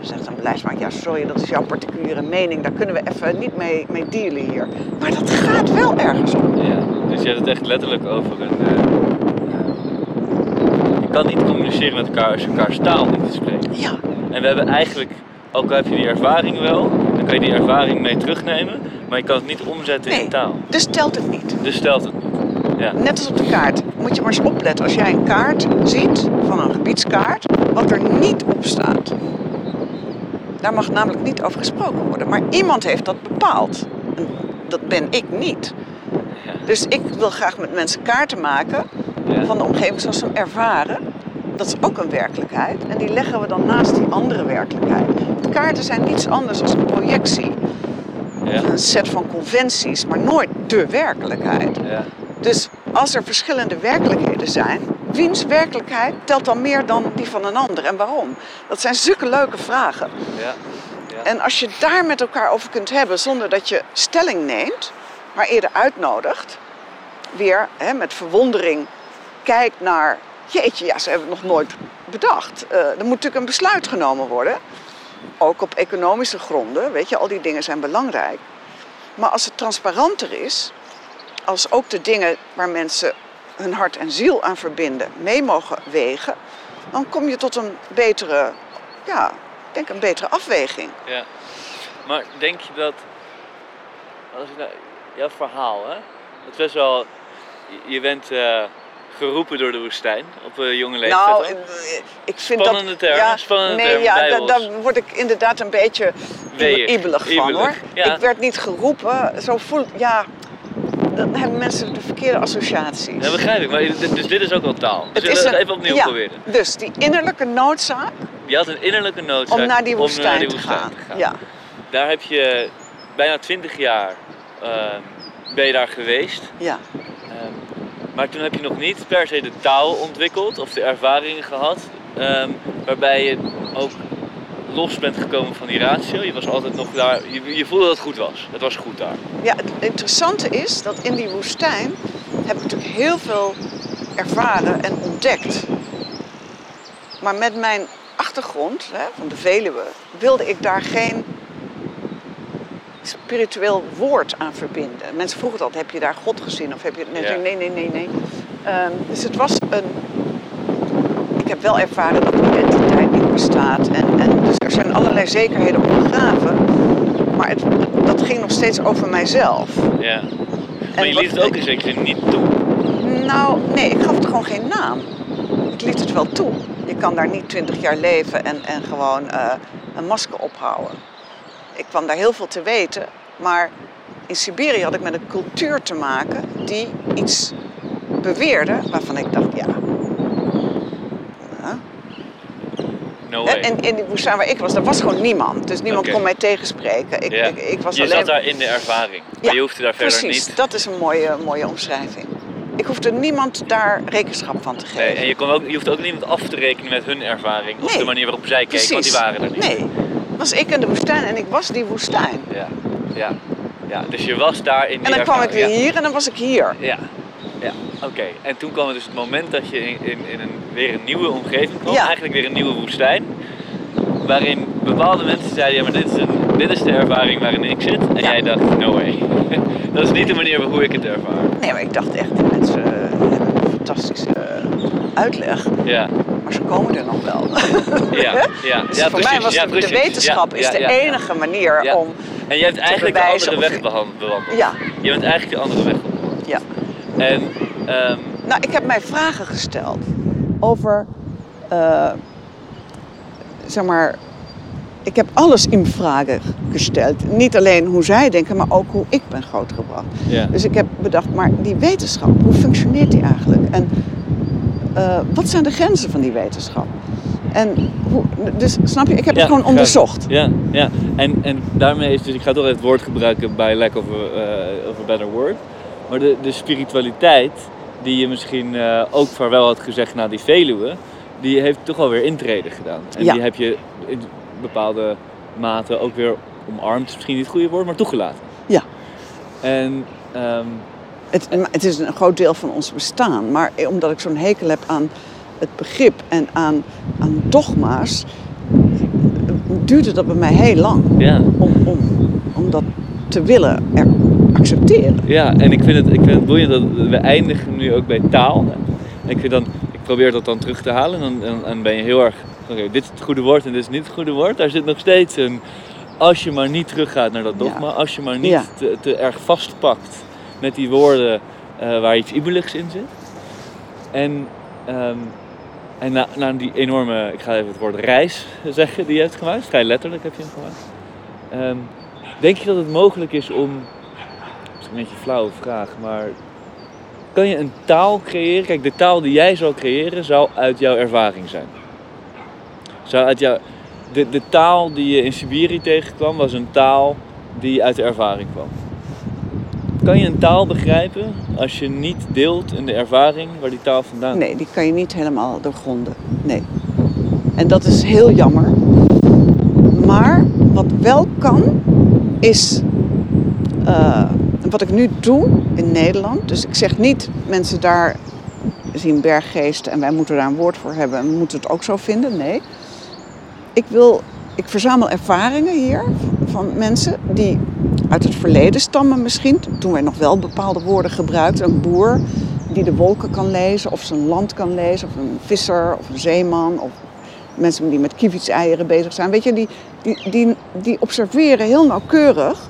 zegt een beleidsmaker, ja, sorry, dat is jouw particuliere mening, daar kunnen we even niet mee, mee dealen hier. Maar dat gaat wel ergens om. Ja, dus je hebt het echt letterlijk over een. eh, eh, je kan niet communiceren met elkaar als je elkaars taal niet spreekt. Ja, En we hebben eigenlijk, ook al heb je die ervaring wel, dan kan je die ervaring mee terugnemen, maar je kan het niet omzetten nee, in taal. dus telt het niet. Dus stelt het niet. Ja. Net als op de kaart. Moet je maar eens opletten als jij een kaart ziet, van een gebiedskaart, wat er niet op staat. Daar mag namelijk niet over gesproken worden. Maar iemand heeft dat bepaald. En dat ben ik niet. Ja. Dus ik wil graag met mensen kaarten maken Ja. van de omgeving zoals ze hem ervaren. dat is ook een werkelijkheid. En die leggen we dan naast die andere werkelijkheid. Kaarten zijn niets anders dan een projectie. Ja. Een set van conventies, maar nooit de werkelijkheid. Ja. Dus als er verschillende werkelijkheden zijn, wiens werkelijkheid telt dan meer dan die van een ander en waarom? Dat zijn zulke leuke vragen. Ja. Ja. En als je daar met elkaar over kunt hebben zonder dat je stelling neemt, maar eerder uitnodigt, weer hè, met verwondering kijkt naar, jeetje, ja, ze hebben het nog nooit bedacht. Eh, er moet natuurlijk een besluit genomen worden, ook op economische gronden, weet je, al die dingen zijn belangrijk. Maar als het transparanter is, als ook de dingen waar mensen hun hart en ziel aan verbinden mee mogen wegen, dan kom je tot een betere, ja, ik denk een betere afweging. Ja. Maar denk je dat, als ik nou, jouw verhaal, hè? Het is best wel, je- bent eh, geroepen door de woestijn op een jonge leeftijd. Nou, eh, ik vind Spannende dat... termen, spannende nee, termen, ja, da- daar word ik inderdaad een beetje ibelig van, hoor. ja. Ik werd niet geroepen, zo voel ja, dan hebben mensen de verkeerde associaties. Dat begrijp ik, maar dit- dus dit is ook wel taal. Zullen we het een- even opnieuw ja, proberen? Dus die innerlijke noodzaak Je had een innerlijke noodzaak om naar die om woestijn, naar die te, woestijn gaan. te gaan. Ja, Daar heb je bijna twintig jaar ehm, ben je daar geweest. ja. Ehm, maar toen heb je nog niet per se de taal ontwikkeld of de ervaringen gehad. ehm, waarbij je ook los bent gekomen van die ratio. Je was altijd nog daar. Je, je voelde dat het goed was. Het was goed daar. Ja, het interessante is dat in die woestijn heb ik natuurlijk heel veel ervaren en ontdekt. Maar met mijn achtergrond hè, van de Veluwe wilde ik daar geen spiritueel woord aan verbinden. Mensen vroegen altijd, heb je daar God gezien? Of heb je... Nee, Ja. nee, nee, nee, nee. Ehm, dus het was een... Ik heb wel ervaren dat identiteit niet bestaat. En, en dus er zijn allerlei zekerheden opgegraven. Maar het, dat ging nog steeds over mijzelf. Ja. Maar je wat- liet het ook in zekere zin niet toe. Nou, nee, ik gaf het gewoon geen naam. Ik liet het wel toe. Je kan daar niet twintig jaar leven en, en gewoon eh, een masker ophouden. Ik kwam daar heel veel te weten, maar in Siberië had ik met een cultuur te maken die iets beweerde waarvan ik dacht, ja. No Hè, way. En in die woestijn waar ik was, daar was gewoon niemand. Dus niemand kon mij tegenspreken. Ik, Ja. ik, ik was je alleen... zat daar in de ervaring. Maar je hoefde daar verder Precies, niet. dat is een mooie, mooie omschrijving. Ik hoefde niemand daar rekenschap van te geven. Nee, en je, kon ook, je hoeft ook niemand af te rekenen met hun ervaring. Of Nee, de manier waarop zij keken, want die waren er niet. Nee, was ik in de woestijn en ik was die woestijn. Ja, ja, ja. Dus je was daar in die En dan kwam ik weer hier en dan was ik hier. Ja, ja. Oké, en toen kwam het dus het moment dat je in, in, in een, weer een nieuwe omgeving kwam. Ja. Eigenlijk weer een nieuwe woestijn. Waarin bepaalde mensen zeiden, ja maar dit is, een, dit is de ervaring waarin ik zit. En Ja. jij dacht, no way. dat is niet de manier hoe ik het ervaar. Nee, maar ik dacht echt, die mensen eh, hebben een fantastische eh, uitleg. Ja, Maar ze komen er nog wel. ja, ja. Dus ja voor precies. mij was ja, de, wetenschap is de enige manier om... En je hebt eigenlijk de andere weg bewandeld. Ja, Je bent eigenlijk de andere weg bewandeld. ja. En ehm, Nou, ik heb mij vragen gesteld over, eh, zeg maar, ik heb alles in vragen gesteld. Niet alleen hoe zij denken, maar ook hoe ik ben grootgebracht. Dus ik heb bedacht, maar die wetenschap, hoe functioneert die eigenlijk? En eh, wat zijn de grenzen van die wetenschap? En hoe, dus snap je, ik heb Ja, het gewoon onderzocht. Ja, ja. En, en daarmee is dus, ik ga toch even het woord gebruiken bij lack of a, eh, of a better word. Maar de, de spiritualiteit, die je misschien eh, ook vaarwel had gezegd na die Veluwe, die heeft toch wel weer intrede gedaan. En Ja. die heb je in bepaalde mate ook weer omarmd, is misschien niet het goede woord, maar toegelaten. Ja. En ehm, Het, het is een groot deel van ons bestaan. Maar omdat ik zo'n hekel heb aan het begrip en aan, aan dogma's, duurde dat bij mij heel lang ja, om, om, om dat te willen er accepteren. Ja, en ik vind het, ik vind het boeiend dat we eindigen nu ook bij taal. En ik, vind dan, ik probeer dat dan terug te halen en dan en ben je heel erg... Oké, dit is het goede woord en dit is niet het goede woord. Daar zit nog steeds een... Als je maar niet teruggaat naar dat dogma, Ja. als je maar niet Ja. te, te erg vastpakt met die woorden eh, waar iets ibeligs in zit. En, ehm, en na, na die enorme, ik ga even het woord reis zeggen die je hebt gemaakt, vrij letterlijk heb je hem gemaakt. Ehm, denk je dat het mogelijk is om, een beetje een flauwe vraag, maar kan je een taal creëren? Kijk, de taal die jij zou creëren zou uit jouw ervaring zijn. Zou uit jouw, de, de taal die je in Siberië tegenkwam was een taal die uit de ervaring kwam. Kan je een taal begrijpen als je niet deelt in de ervaring waar die taal vandaan komt? Nee, die kan je niet helemaal doorgronden. Nee. En dat is heel jammer. Maar wat wel kan, is uh, wat ik nu doe in Nederland. Dus ik zeg niet mensen daar zien berggeesten en wij moeten daar een woord voor hebben en we moeten het ook zo vinden. Nee. Ik wil, ik verzamel ervaringen hier van mensen die uit het verleden stammen misschien. Toen wij nog wel bepaalde woorden gebruikten. Een boer die de wolken kan lezen of zijn land kan lezen. Of een visser of een zeeman of mensen die met kievitseieren bezig zijn. Weet je, die, die, die, die observeren heel nauwkeurig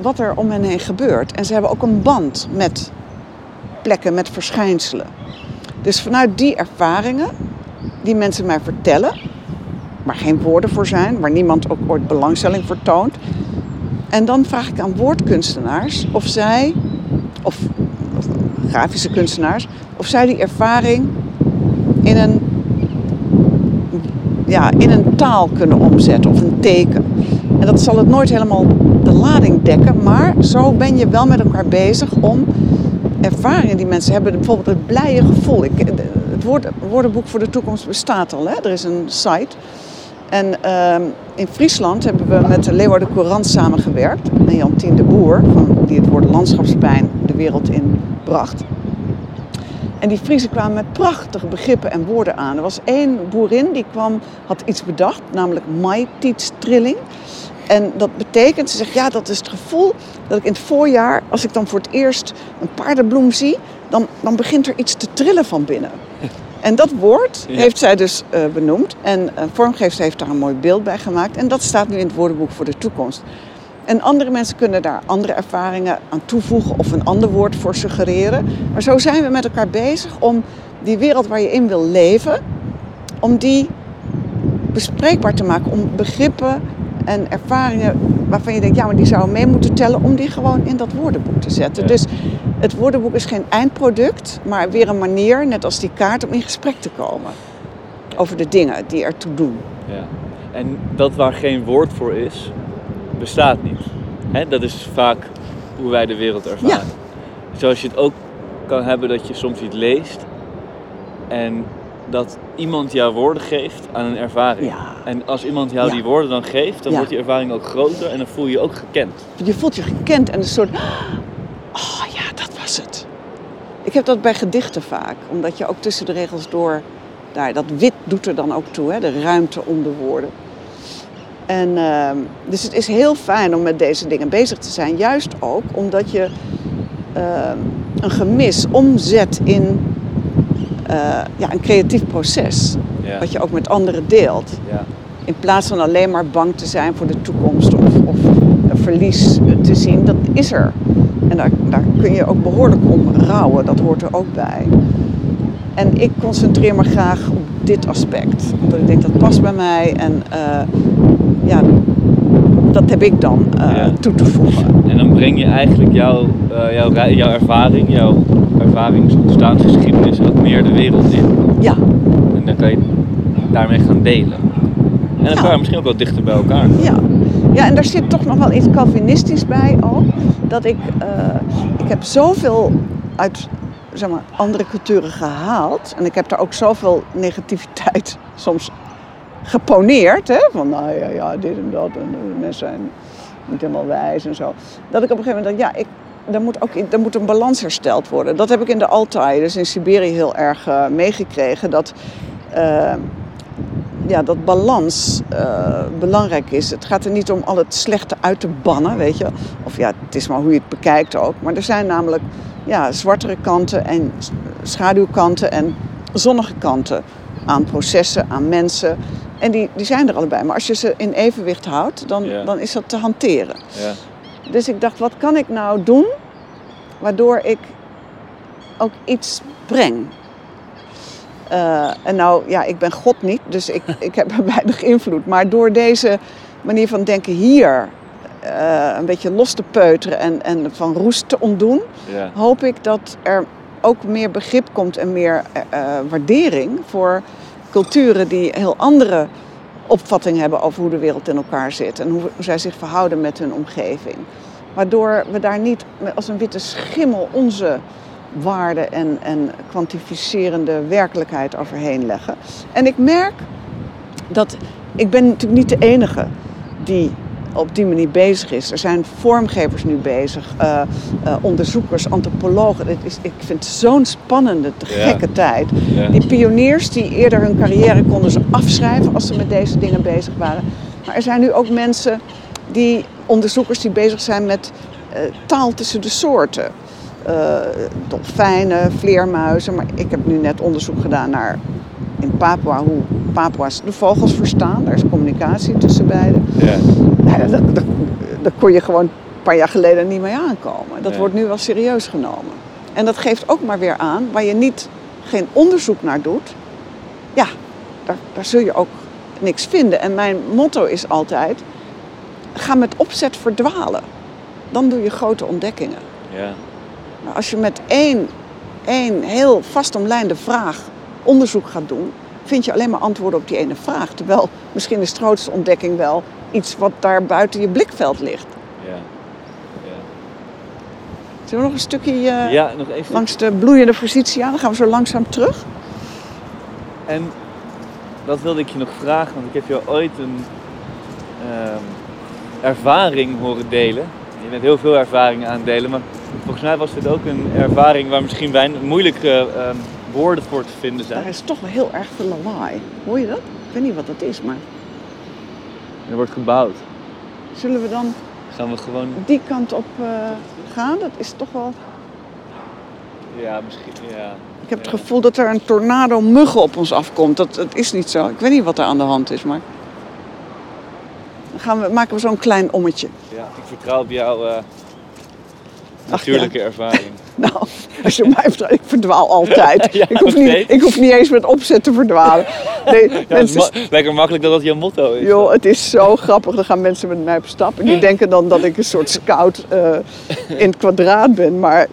wat er om hen heen gebeurt. En ze hebben ook een band met plekken, met verschijnselen. Dus vanuit die ervaringen, die mensen mij vertellen, waar geen woorden voor zijn, waar niemand ook ooit belangstelling voor toont. En dan vraag ik aan woordkunstenaars of zij, of, of grafische kunstenaars, of zij die ervaring in een, ja, in een taal kunnen omzetten of een teken. En dat zal het nooit helemaal lading dekken, maar zo ben je wel met elkaar bezig om ervaringen die mensen hebben, bijvoorbeeld het blije gevoel. Ik, het woordenboek voor de toekomst bestaat al, hè? er is een site. En ehm, in Friesland hebben we met de Leeuwarden Courant samengewerkt. En Jantien de Boer, van, die het woord landschapspijn de wereld in bracht. En die Friesen kwamen met prachtige begrippen en woorden aan. Er was één boerin die kwam, had iets bedacht, namelijk trilling. En dat betekent, ze zegt, ja, dat is het gevoel dat ik in het voorjaar, als ik dan voor het eerst een paardenbloem zie, dan, dan begint er iets te trillen van binnen. En dat woord heeft zij dus uh, benoemd. En uh, Vormgeefster heeft daar een mooi beeld bij gemaakt. En dat staat nu in het woordenboek voor de toekomst. En andere mensen kunnen daar andere ervaringen aan toevoegen of een ander woord voor suggereren. Maar zo zijn we met elkaar bezig om die wereld waar je in wil leven, om die bespreekbaar te maken, om begrippen en ervaringen waarvan je denkt, ja, maar die zouden mee moeten tellen, om die gewoon in dat woordenboek te zetten. Dus het woordenboek is geen eindproduct, maar weer een manier, net als die kaart, om in gesprek te komen over de dingen die ertoe doen. Ja. En dat waar geen woord voor is, bestaat niet. Hè? Dat is vaak hoe wij de wereld ervaren. Ja. Zoals je het ook kan hebben dat je soms iets leest en dat iemand jou woorden geeft aan een ervaring. Ja. En als iemand jou die woorden dan geeft, dan wordt die ervaring ook groter en dan voel je je ook gekend. Je voelt je gekend en een soort. Oh ja, dat was het. Ik heb dat bij gedichten vaak, omdat je ook tussen de regels door. Daar, dat wit doet er dan ook toe, hè, de ruimte om de woorden. En, uh, dus het is heel fijn om met deze dingen bezig te zijn. Juist ook omdat je uh, een gemis omzet in ja, een creatief proces. Ja. Wat je ook met anderen deelt. Ja. In plaats van alleen maar bang te zijn voor de toekomst of, of verlies te zien, dat is er. En daar, daar kun je ook behoorlijk om rouwen, dat hoort er ook bij. En ik concentreer me graag op dit aspect. Omdat ik denk dat past bij mij en uh, ja, dat heb ik dan uh, Ja. toe te voegen. En dan breng je eigenlijk jouw, eh, jouw, jouw ervaring, jouw ervaringsbestaansgeschiedenis ook meer de wereld in. Ja, En dan kan je daarmee gaan delen. En dan Ja. kan je misschien ook wel dichter bij elkaar. ja. Ja, en daar zit toch nog wel iets Calvinistisch bij ook. Dat ik, eh, ik heb zoveel uit zeg maar, andere culturen gehaald. En ik heb daar ook zoveel negativiteit soms geponeerd. Hè? Van nou ja, ja, dit en dat. En mensen zijn niet helemaal wijs en zo. Dat ik op een gegeven moment dacht, ja, ik, er, moet ook, er moet een balans hersteld worden. Dat heb ik in de Altai, dus in Siberië, heel erg eh, meegekregen. Dat, eh, ja, dat balans eh, belangrijk is. Het gaat er niet om al het slechte uit te bannen, weet je. Of ja, het is maar hoe je het bekijkt ook. Maar er zijn namelijk ja, zwartere kanten en schaduwkanten en zonnige kanten aan processen, aan mensen. En die, die zijn er allebei. Maar als je ze in evenwicht houdt, dan, Ja. dan is dat te hanteren. Ja. Dus ik dacht, wat kan ik nou doen waardoor ik ook iets breng? Eh, en nou, ja, ik ben God niet, dus ik, ik heb er weinig invloed. Maar door deze manier van denken hier eh, een beetje los te peuteren en, en van roest te ontdoen, Ja. hoop ik dat er ook meer begrip komt en meer eh, eh, waardering voor culturen die heel andere opvatting hebben over hoe de wereld in elkaar zit en hoe, zij zich verhouden met hun omgeving. Waardoor we daar niet als een witte schimmel onze waarden en, en kwantificerende werkelijkheid overheen leggen. En ik merk dat ik ben natuurlijk niet de enige die op die manier bezig is. Er zijn vormgevers nu bezig, eh, eh, onderzoekers, antropologen. Het is, ik vind het zo'n spannende, te Ja. gekke tijd. Ja. Die pioniers die eerder hun carrière konden ze afschrijven als ze met deze dingen bezig waren. Maar er zijn nu ook mensen, die, onderzoekers die bezig zijn met eh, taal tussen de soorten. Dolfijnen, vleermuizen. Maar ik heb nu net onderzoek gedaan naar in Papua hoe Papua's de vogels verstaan. Daar is communicatie tussen beiden. Ja. Dat, dat, dat kon je gewoon een paar jaar geleden niet mee aankomen. Dat Nee. wordt nu wel serieus genomen. En dat geeft ook maar weer aan, waar je niet geen onderzoek naar doet, ja, daar, daar zul je ook niks vinden. En mijn motto is altijd, ga met opzet verdwalen. Dan doe je grote ontdekkingen. Ja. Als je met één, één heel vastomlijnde vraag onderzoek gaat doen, vind je alleen maar antwoorden op die ene vraag. Terwijl misschien is de grootste ontdekking wel iets wat daar buiten je blikveld ligt. Ja. Ja. Zullen we nog een stukje eh, ja, nog even. langs de bloeiende positie aan? Dan gaan we zo langzaam terug. En dat wilde ik je nog vragen, want ik heb je ooit een ehm, ervaring horen delen. Je bent heel veel ervaringen aan het delen, maar volgens mij was dit ook een ervaring waar misschien weinig moeilijke ehm, woorden voor te vinden zijn. Daar is toch wel heel erg veel lawaai. Hoor je dat? Ik weet niet wat dat is, maar Er wordt gebouwd. zullen we dan Gaan we gewoon. die kant op eh, gaan? Dat is toch wel... Ja, misschien. Ja. Ik heb het Ja. gevoel dat er een tornado muggen op ons afkomt. Dat, dat is niet zo. Ik weet niet wat er aan de hand is, maar... Dan gaan we, maken we zo'n klein ommetje. ja, ik vertrouw op jouw eh, natuurlijke ervaring. Nou, als je mij betreft, ik verdwaal altijd. Ja, ik, hoef niet, ik hoef niet eens met opzet te verdwalen. Nee, Ja, mensen, ma- lekker makkelijk dat dat jouw motto is. joh, het is zo grappig. Dan gaan mensen met mij op stap. En die denken dan dat ik een soort scout eh, in het kwadraat ben. Maar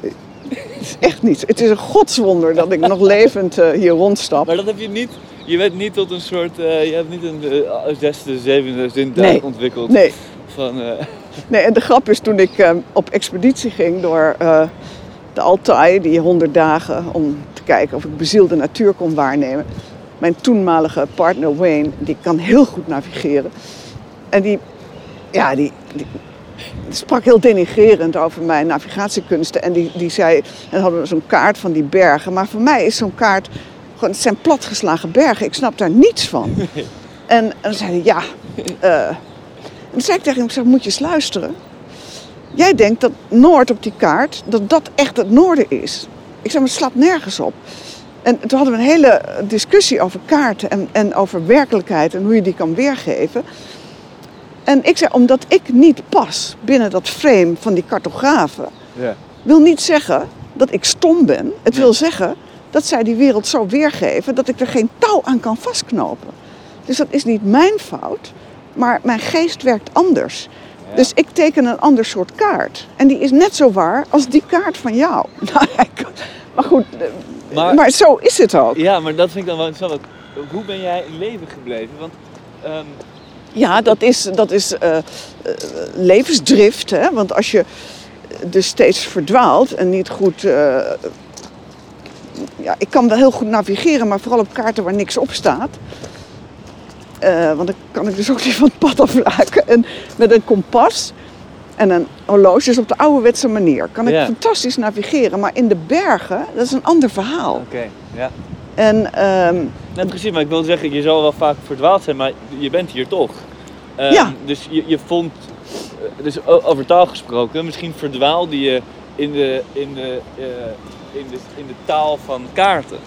het is echt niet. Het is een godswonder dat ik nog levend eh, hier rondstap. Maar dat heb je niet. Je bent niet tot een soort. eh, je hebt niet een eh, zesde, zevende zintuig Nee. ontwikkeld. Nee, Van, Nee, en de grap is toen ik eh, op expeditie ging door de Altai, die 100 dagen, om te kijken of ik bezielde natuur kon waarnemen. Mijn toenmalige partner Wayne, die kan heel goed navigeren. En die, ja, die, die sprak heel denigrerend over mijn navigatiekunsten. En die, die zei, en hadden we zo'n kaart van die bergen. Maar voor mij is zo'n kaart, gewoon, het zijn platgeslagen bergen. Ik snap daar niets van. En, en dan zei hij, ja, eh, en toen zei ik tegen hem, ik zeg, moet je eens luisteren. Jij denkt dat Noord op die kaart, dat dat echt het noorden is. Ik zeg, maar het slaat nergens op. En toen hadden we een hele discussie over kaarten en, en over werkelijkheid en hoe je die kan weergeven. En ik zei, omdat ik niet pas binnen dat frame van die cartografen, ja. wil niet zeggen dat ik stom ben. Het wil zeggen dat zij die wereld zo weergeven dat ik er geen touw aan kan vastknopen. Dus dat is niet mijn fout, maar mijn geest werkt anders. Dus ik teken een ander soort kaart. En die is net zo waar als die kaart van jou. Nou, maar goed, eh, Maar- maar, zo is het ook. ja, maar dat vind ik dan wel interessant. Hoe ben jij in leven gebleven? Want ehm, Ja, dat is, dat is eh, eh, levensdrift. Hè? Want als je dus steeds verdwaalt en niet goed. ja, ik kan wel heel goed navigeren, maar vooral op kaarten waar niks op staat. Eh, want dan kan ik dus ook niet van het pad afraken. En met een kompas en een horloge, dus op de ouderwetse manier, kan ik fantastisch navigeren. Maar in de bergen, dat is een ander verhaal. oké, ja. En ehm, Net precies, maar ik wil zeggen, je zal wel vaak verdwaald zijn, maar je bent hier toch. Ehm, Ja. Dus je, je vond, eh, dus over taal gesproken, misschien verdwaalde je in de, in de, eh, in de, in de taal van kaarten.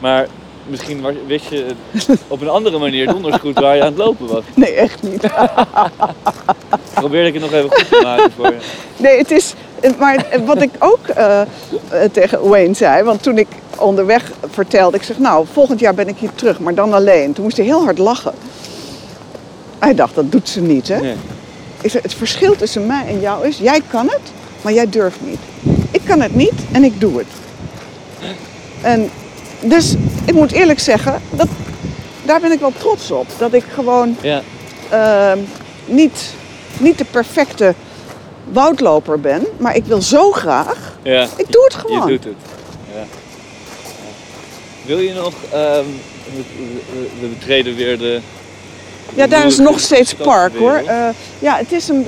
Maar misschien wist je op een andere manier donders goed waar je aan het lopen was. nee, echt niet. Probeerde ik het nog even goed te maken voor je. Nee, het is. Maar wat ik ook eh, eh, tegen Wayne zei, want toen ik onderweg vertelde, ik zeg, nou, volgend jaar ben ik hier terug, maar dan alleen. Toen moest hij heel hard lachen. Hij dacht, dat doet ze niet, hè? Nee. Ik zeg, het verschil tussen mij en jou is, jij kan het, maar jij durft niet. Ik kan het niet en ik doe het. En dus ik moet eerlijk zeggen, dat, daar ben ik wel trots op. Dat ik gewoon Ja. ehm, niet, niet de perfecte woudloper ben, maar ik wil zo graag. ja. Ik doe het gewoon. Je doet het. Ja. Wil je nog... ehm, we, betreden weer de... Ja, daar is nog steeds park hoor. Eh, ja, het is een.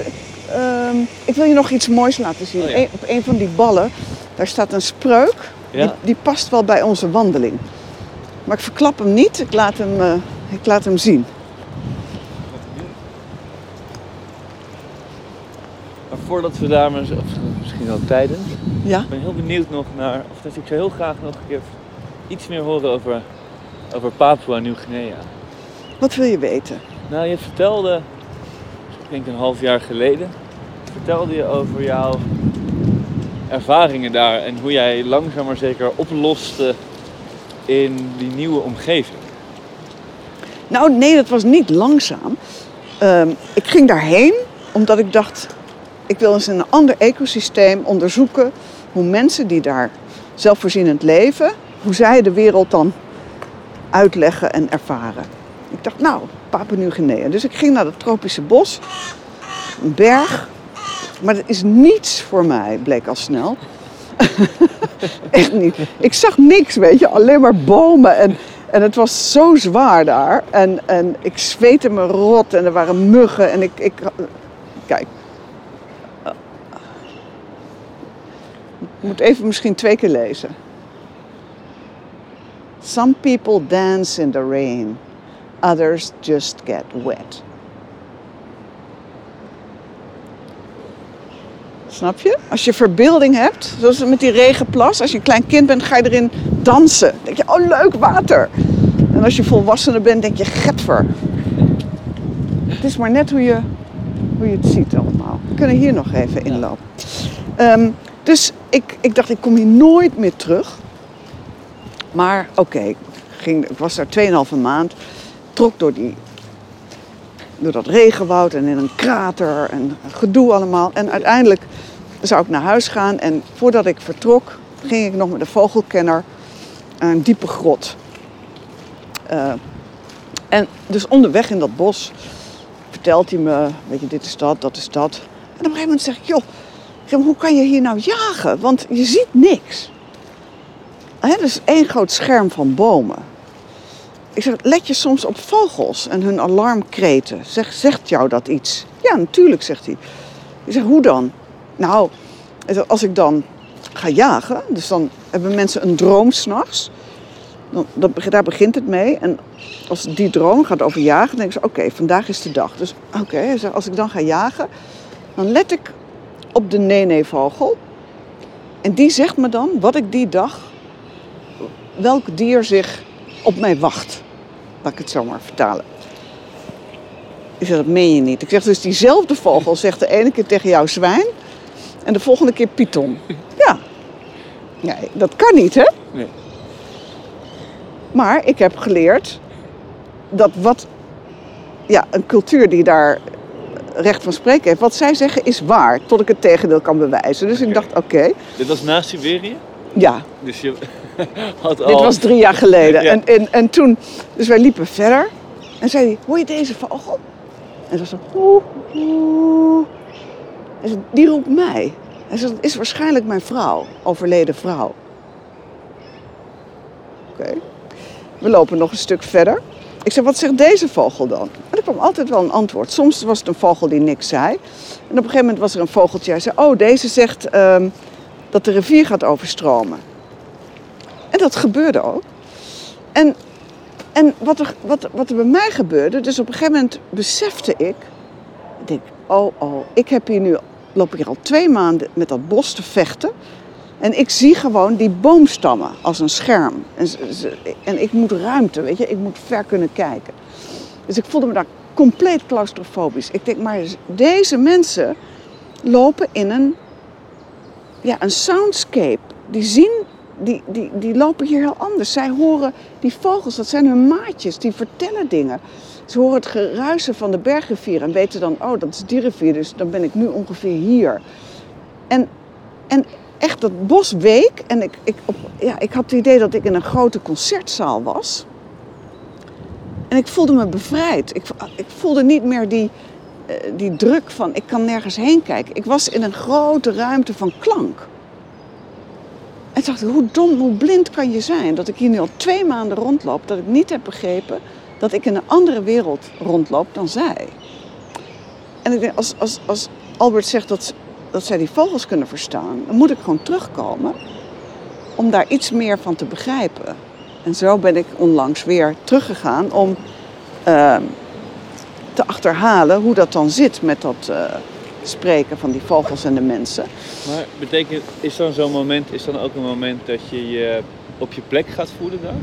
ehm, ik wil je nog iets moois laten zien. Oh, ja. Op een van die ballen, daar staat een spreuk. Die, Ja. die past wel bij onze wandeling. Maar ik verklap hem niet, ik laat hem, eh, ik laat hem zien. Maar voordat we daar, of misschien wel tijdens, Ja? ik ben heel benieuwd nog naar, of dat ik zou heel graag nog een keer iets meer horen over, over Papua Nieuw-Guinea. Wat wil je weten? Nou, je vertelde, ik denk een half jaar geleden, vertelde je over jouw ervaringen daar en hoe jij langzaam maar zeker oploste in die nieuwe omgeving. Nou, nee, dat was niet langzaam. Ehm, ik ging daarheen omdat ik dacht, ik wil eens in een ander ecosysteem onderzoeken hoe mensen die daar zelfvoorzienend leven, hoe zij de wereld dan uitleggen en ervaren. Ik dacht, nou, Papua Nieuw-Guinea. Dus ik ging naar het tropische bos, een berg. Maar dat is niets voor mij, bleek al snel. Echt niet. Ik zag niks, weet je, alleen maar bomen. En, en het was zo zwaar daar. En, en ik zweette me rot en er waren muggen. En ik, ik kijk. Ik moet even misschien twee keer lezen. Some people dance in the rain. Others just get wet. Snap je? Als je verbeelding hebt, zoals met die regenplas, als je een klein kind bent, ga je erin dansen. Dan denk je, oh leuk, water. En als je volwassene bent, denk je, getver. Het is maar net hoe je, hoe je het ziet allemaal. We kunnen hier nog even inlopen. Ehm, dus ik, ik dacht, ik kom hier nooit meer terug. Maar oké, ik ging- ik was daar 2,5 maand. Trok door, die, door dat regenwoud en in een krater en gedoe allemaal. En uiteindelijk zou ik naar huis gaan. En voordat ik vertrok, ging ik nog met de vogelkenner naar een diepe grot. Eh, en dus onderweg in dat bos vertelt hij me, weet je, dit is dat, dat is dat. En op een gegeven moment zeg ik, joh, hoe kan je hier nou jagen? Want je ziet niks. Hè, dus één groot scherm van bomen. Ik zeg, let je soms op vogels en hun alarmkreten? Zeg, zegt jou dat iets? Ja, natuurlijk, zegt hij. Ik zeg, hoe dan? Nou, als ik dan ga jagen, dus dan hebben mensen een droom s'nachts. Daar begint het mee. En als die droom gaat over jagen, dan denk ik, oké, vandaag is de dag. Dus oké, als ik dan ga jagen, dan let ik op de nee-nee-vogel. En die zegt me dan wat ik die dag, welk dier zich op mij wacht. Laat ik het zo maar vertalen. Ik zeg, dat meen je niet. Ik zeg, dus diezelfde vogel zegt de ene keer tegen jou zwijn en de volgende keer python. Ja. Nee, dat kan niet, hè? Nee. Maar ik heb geleerd dat wat ja, een cultuur die daar recht van spreken heeft, wat zij zeggen is waar, tot ik het tegendeel kan bewijzen. Dus ik dacht, oké, Dit was na Siberië, ja, dus je had al... dit was drie jaar geleden. Ja. En, en, en toen, dus wij liepen verder en zei hij, hoor je deze vogel? En ze was zo, oeh, oeh. Zei, die roept mij. Hij zei, dat is waarschijnlijk mijn vrouw, overleden vrouw. Oké. We lopen nog een stuk verder. Ik zeg, wat zegt deze vogel dan? En er kwam altijd wel een antwoord. Soms was het een vogel die niks zei. En op een gegeven moment was er een vogeltje. Hij zei, oh, deze zegt ehm, dat de rivier gaat overstromen. Dat gebeurde ook. En, en wat, er, wat, wat er bij mij gebeurde, dus op een gegeven moment besefte ik... Ik denk, oh, oh, ik heb hier nu, loop hier al twee maanden met dat bos te vechten. En ik zie gewoon die boomstammen als een scherm. En, en ik moet ruimte, weet je, ik moet ver kunnen kijken. Dus ik voelde me daar compleet claustrofobisch. Ik denk, maar deze mensen lopen in een, ja, een soundscape. Die zien die, die, die lopen hier heel anders. Zij horen die vogels, dat zijn hun maatjes, die vertellen dingen. Ze horen het geruisen van de bergrivier en weten dan, oh, dat is die rivier, dus dan ben ik nu ongeveer hier. En, en echt dat bos week en ik, ik, ja, ik had het idee dat ik in een grote concertzaal was. En ik voelde me bevrijd. Ik, ik voelde niet meer die, eh, die druk van ik kan nergens heen kijken. Ik was in een grote ruimte van klank. En ik dacht, hoe dom, hoe blind kan je zijn? Dat ik hier nu al twee maanden rondloop, dat ik niet heb begrepen dat ik in een andere wereld rondloop dan zij. En ik denk, als, als, als Albert zegt dat, dat zij die vogels kunnen verstaan, dan moet ik gewoon terugkomen om daar iets meer van te begrijpen. En zo ben ik onlangs weer teruggegaan om uh, te achterhalen hoe dat dan zit met dat uh, spreken van die vogels en de mensen. Maar betekent, is dan zo'n moment, is dan ook een moment dat je je op je plek gaat voelen dan?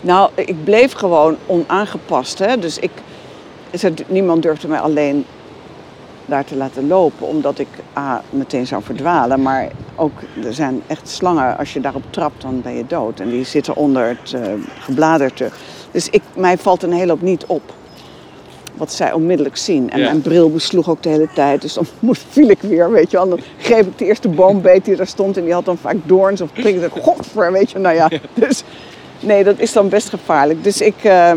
Nou, ik bleef gewoon onaangepast. Hè? Dus ik, niemand durfde mij alleen daar te laten lopen, omdat ik A, meteen zou verdwalen. Maar ook, er zijn echt slangen, als je daarop trapt, dan ben je dood. En die zitten onder het uh, gebladerte. Dus ik, mij valt een hele hoop niet op. Wat zij onmiddellijk zien. En Ja. mijn bril besloeg ook de hele tijd. Dus dan moest, viel ik weer, weet je wel. Dan greep ik de eerste boombeet die daar stond. En die had dan vaak doorns of prikken. Godver, weet je. Nou ja, dus... Nee, dat is dan best gevaarlijk. Dus ik, uh,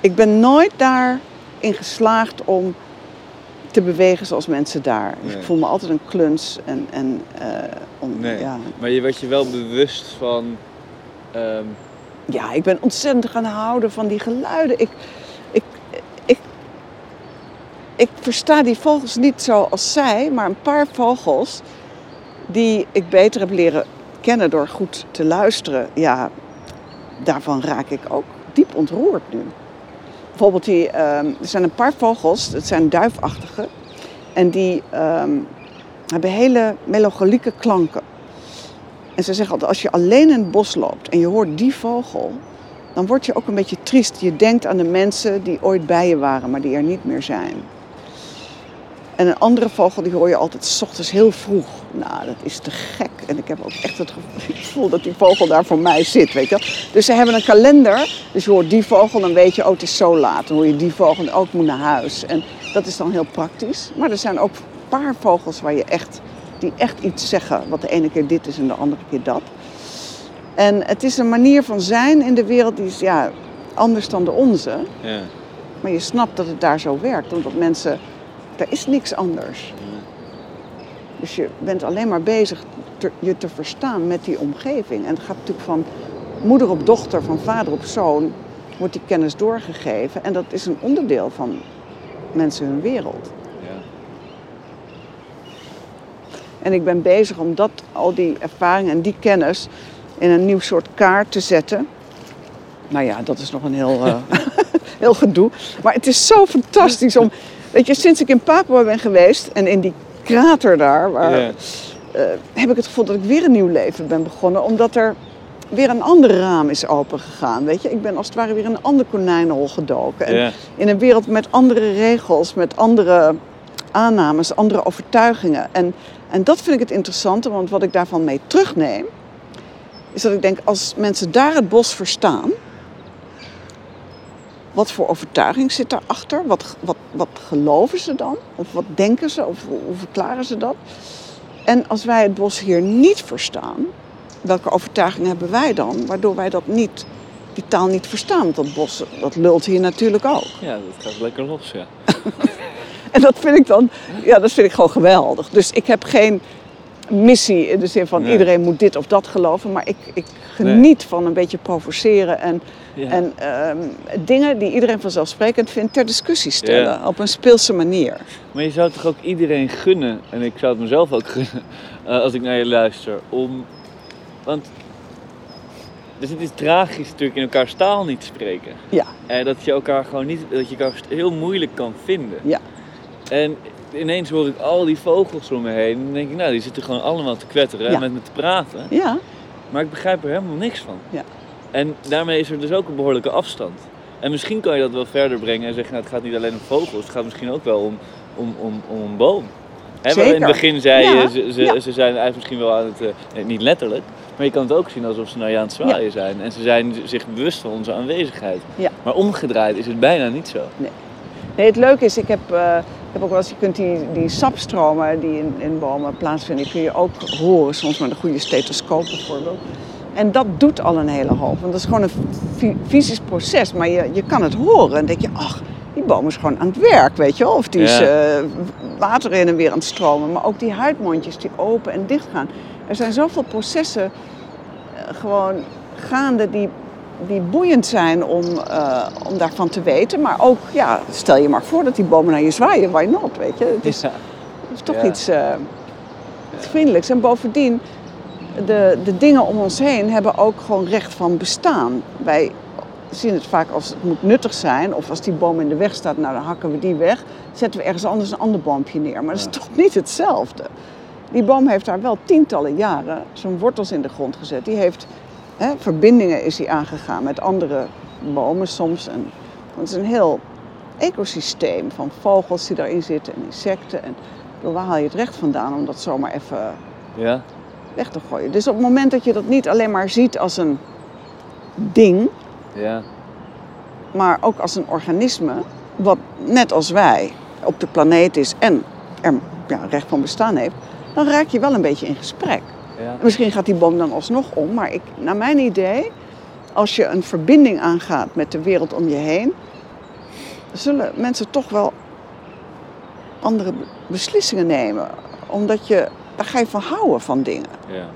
ik ben nooit daarin geslaagd om te bewegen zoals mensen daar. Dus Nee. ik voel me altijd een kluns. En, en, uh, om, Nee. ja. Maar je werd je wel bewust van. ehm, ja, ik ben ontzettend gaan houden van die geluiden. Ik, ik versta die vogels niet zoals zij, maar een paar vogels die ik beter heb leren kennen door goed te luisteren. Ja, daarvan raak ik ook diep ontroerd nu. Bijvoorbeeld, die, ehm, er zijn een paar vogels, het zijn duifachtige, en die ehm, hebben hele melancholieke klanken. En ze zeggen altijd, als je alleen in het bos loopt en je hoort die vogel, dan word je ook een beetje triest. Je denkt aan de mensen die ooit bij je waren, maar die er niet meer zijn. En een andere vogel die hoor je altijd s ochtends heel vroeg. Nou, dat is te gek. En ik heb ook echt het gevoel dat die vogel daar voor mij zit, weet je wel. Dus ze hebben een kalender. Dus je hoort die vogel, dan weet je, oh, het is zo laat. Dan hoor je die vogel, ook moet naar huis. En dat is dan heel praktisch. Maar er zijn ook een paar vogels waar je echt, die echt iets zeggen. Wat de ene keer dit is en de andere keer dat. En het is een manier van zijn in de wereld die is ja, anders dan de onze. ja. Maar je snapt dat het daar zo werkt. Omdat mensen, er is niks anders. Dus je bent alleen maar bezig te- je te verstaan met die omgeving. En het gaat natuurlijk van moeder op dochter, van vader op zoon, wordt die kennis doorgegeven. En dat is een onderdeel van mensen hun wereld. Ja. En ik ben bezig om dat, al die ervaring en die kennis in een nieuw soort kaart te zetten. Nou ja, dat is nog een heel, eh, heel gedoe. Maar het is zo fantastisch om... Weet je, sinds ik in Papua ben geweest en in die krater daar... Waar, eh, heb ik het gevoel dat ik weer een nieuw leven ben begonnen. Omdat er weer een ander raam is opengegaan. Weet je, ik ben als het ware weer in een ander konijnenhol gedoken. En in een wereld met andere regels, met andere aannames, andere overtuigingen. En, en dat vind ik het interessante, want wat ik daarvan mee terugneem, is dat ik denk, als mensen daar het bos verstaan, wat voor overtuiging zit daarachter? Wat, wat, wat geloven ze dan? Of wat denken ze? Of hoe, verklaren ze dat? En als wij het bos hier niet verstaan, welke overtuiging hebben wij dan? Waardoor wij dat niet, die taal niet verstaan. Want dat bos, dat lult hier natuurlijk ook. ja, dat gaat lekker los, ja. En dat vind ik dan, ja, dat vind ik gewoon geweldig. Dus ik heb geen missie in de zin van Nee. iedereen moet dit of dat geloven. Maar ik, ik geniet van een beetje provoceren en, Ja. en ehm, dingen die iedereen vanzelfsprekend vindt ter discussie stellen. Ja. Op een speelse manier. Maar je zou toch ook iedereen gunnen, en ik zou het mezelf ook gunnen, eh, als ik naar je luister, om... Want er zit iets tragisch natuurlijk in elkaars taal niet spreken. Ja, En dat je elkaar gewoon niet, dat je elkaar heel moeilijk kan vinden. ja, En ineens hoor ik al die vogels om me heen. En dan denk ik, nou, die zitten gewoon allemaal te kwetteren Ja. en met me te praten. ja, Maar ik begrijp er helemaal niks van. Ja. En daarmee is er dus ook een behoorlijke afstand. En misschien kan je dat wel verder brengen en zeggen, nou, het gaat niet alleen om vogels. Het gaat misschien ook wel om, om, om, om een boom. Hè, in het begin zei Ja, je, ze, ze, ja. ze zijn eigenlijk misschien wel aan het, eh, nee, niet letterlijk, maar je kan het ook zien alsof ze naar je aan het zwaaien zijn. En ze zijn zich bewust van onze aanwezigheid. Ja. Maar omgedraaid is het bijna niet zo. Nee, het leuke is, ik heb, eh, heb ook wel eens, je kunt die, die sapstromen die in, in bomen plaatsvinden, die kun je ook horen, soms met een goede stethoscoop bijvoorbeeld. En dat doet al een hele hoop, want dat is gewoon een fy- fysisch proces, maar je, je kan het horen. En dan denk je, ach, die boom is gewoon aan het werk, weet je wel. Of die is eh, water in en weer aan het stromen, maar ook die huidmondjes die open en dicht gaan. Er zijn zoveel processen eh, gewoon gaande die, die boeiend zijn om, eh, om daarvan te weten. Maar ook, ja, stel je maar voor dat die bomen naar je zwaaien, why not, weet je. Het is, Ja. is toch Ja. iets, eh, vriendelijks. En bovendien, de, de dingen om ons heen hebben ook gewoon recht van bestaan. Wij zien het vaak als het moet nuttig zijn. Of als die boom in de weg staat, nou dan hakken we die weg. Zetten we ergens anders een ander boompje neer. Maar dat is toch niet hetzelfde. Die boom heeft daar wel tientallen jaren zijn wortels in de grond gezet. Die heeft hè, verbindingen is hij aangegaan met andere bomen soms. En, want het is een heel ecosysteem van vogels die daarin zitten en insecten. En bedoel, waar haal je het recht vandaan om dat zomaar even Ja? weg te gooien? Dus op het moment dat je dat niet alleen maar ziet als een ding, Ja. maar ook als een organisme, wat net als wij op de planeet is en er ja, recht van bestaan heeft, dan raak je wel een beetje in gesprek. Ja. En Misschien gaat die boom dan alsnog om, maar ik, naar mijn idee, als je een verbinding aangaat met de wereld om je heen, zullen mensen toch wel andere be- beslissingen nemen. Omdat je, daar ga je van houden van dingen. Ja.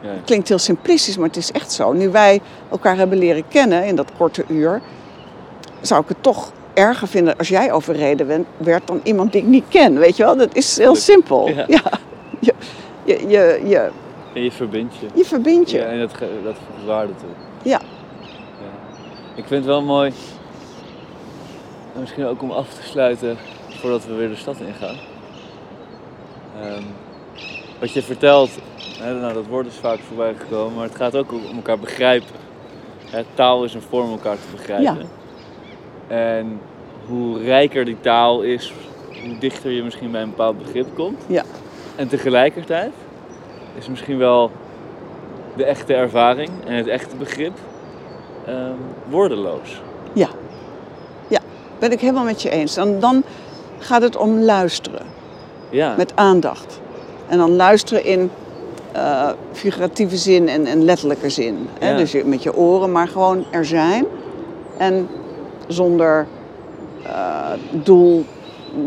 Ja. Klinkt heel simplistisch, maar het is echt zo. Nu wij elkaar hebben leren kennen in dat korte uur, zou ik het toch erger vinden als jij overreden werd dan iemand die ik niet ken. Weet je wel, dat is heel simpel. Ja. Ja. Je, je, je, En je verbindt je. je verbindt je. Ja, en dat, dat voegt waarde toe. Ja. Ja. Ik vind het wel mooi, en misschien ook om af te sluiten voordat we weer de stad ingaan. Ehm, wat je vertelt, hè, nou, dat woord is vaak voorbij gekomen, maar het gaat ook om elkaar begrijpen. Hè, taal is een vorm om elkaar te begrijpen. En hoe rijker die taal is, hoe dichter je misschien bij een bepaald begrip komt. Ja. En tegelijkertijd is misschien wel de echte ervaring en het echte begrip ehm, woordeloos. Ben ik helemaal met je eens. Dan, dan gaat het om luisteren. Ja, Met aandacht. En dan luisteren in eh, figuratieve zin en, en letterlijke zin. Hè? Ja. Dus je, met je oren, maar gewoon er zijn. En zonder eh, doel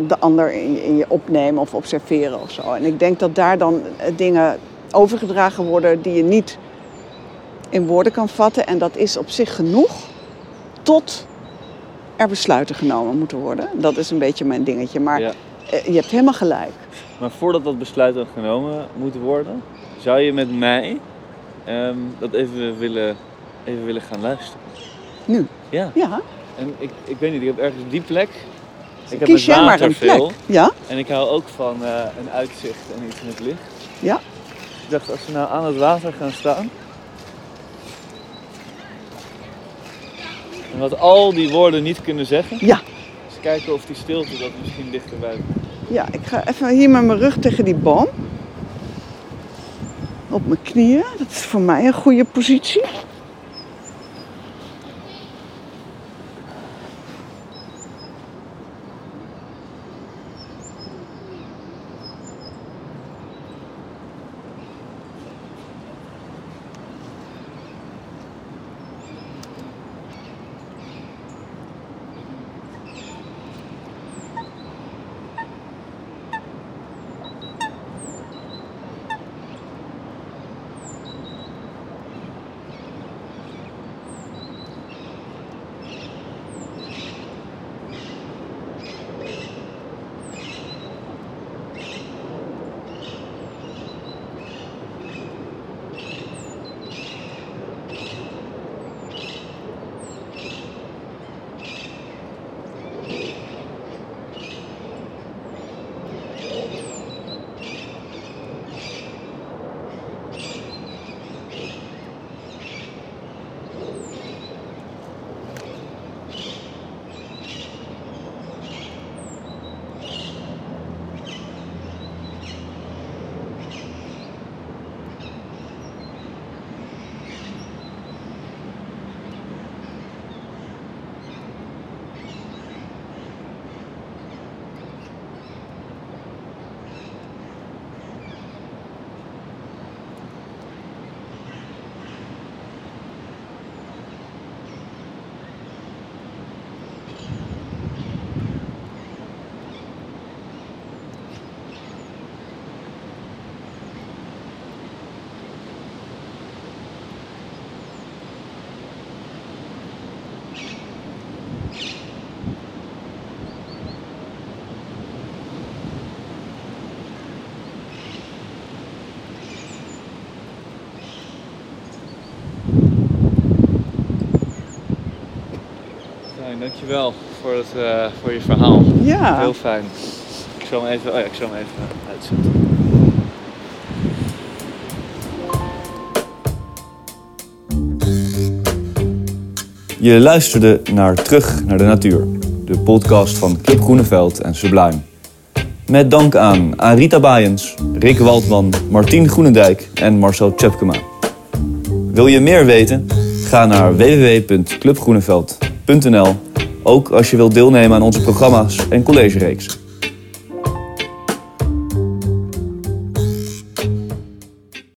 de ander in je, in je opnemen of observeren of zo. En ik denk dat daar dan eh, dingen overgedragen worden die je niet in woorden kan vatten. En dat is op zich genoeg tot er besluiten genomen moeten worden. Dat is een beetje mijn dingetje. Maar ja. eh, je hebt helemaal gelijk. Maar voordat dat besluit dan genomen moet worden, zou je met mij ehm, dat even willen, even willen gaan luisteren. Nu. Ja, Ja, en ik, ik weet niet, ik heb ergens die plek. Ik heb kies jij maar een plek. veel. Ja, En ik hou ook van eh, een uitzicht en iets met licht. ja. Ik dacht, als we nou aan het water gaan staan. En wat al die woorden niet kunnen zeggen. Ja. Eens kijken of die stilte dat misschien dichterbij komt. Ja, ik ga even hier met mijn rug tegen die boom. Op mijn knieën. Dat is voor mij een goede positie. Dankjewel voor, het, eh, voor je verhaal. Ja. Heel fijn. Ik zal hem even, oh ja, ik zal hem even uitzetten. Je luisterde naar Terug naar de Natuur, de podcast van Club Groeneveld en Sublime. Met dank aan Arita Baaiens, Rick Waldman, Martien Groenendijk en Marcel Tjepkema. Wil je meer weten? Ga naar www.clubgroeneveld.nl, ook als je wilt deelnemen aan onze programma's en collegereeksen.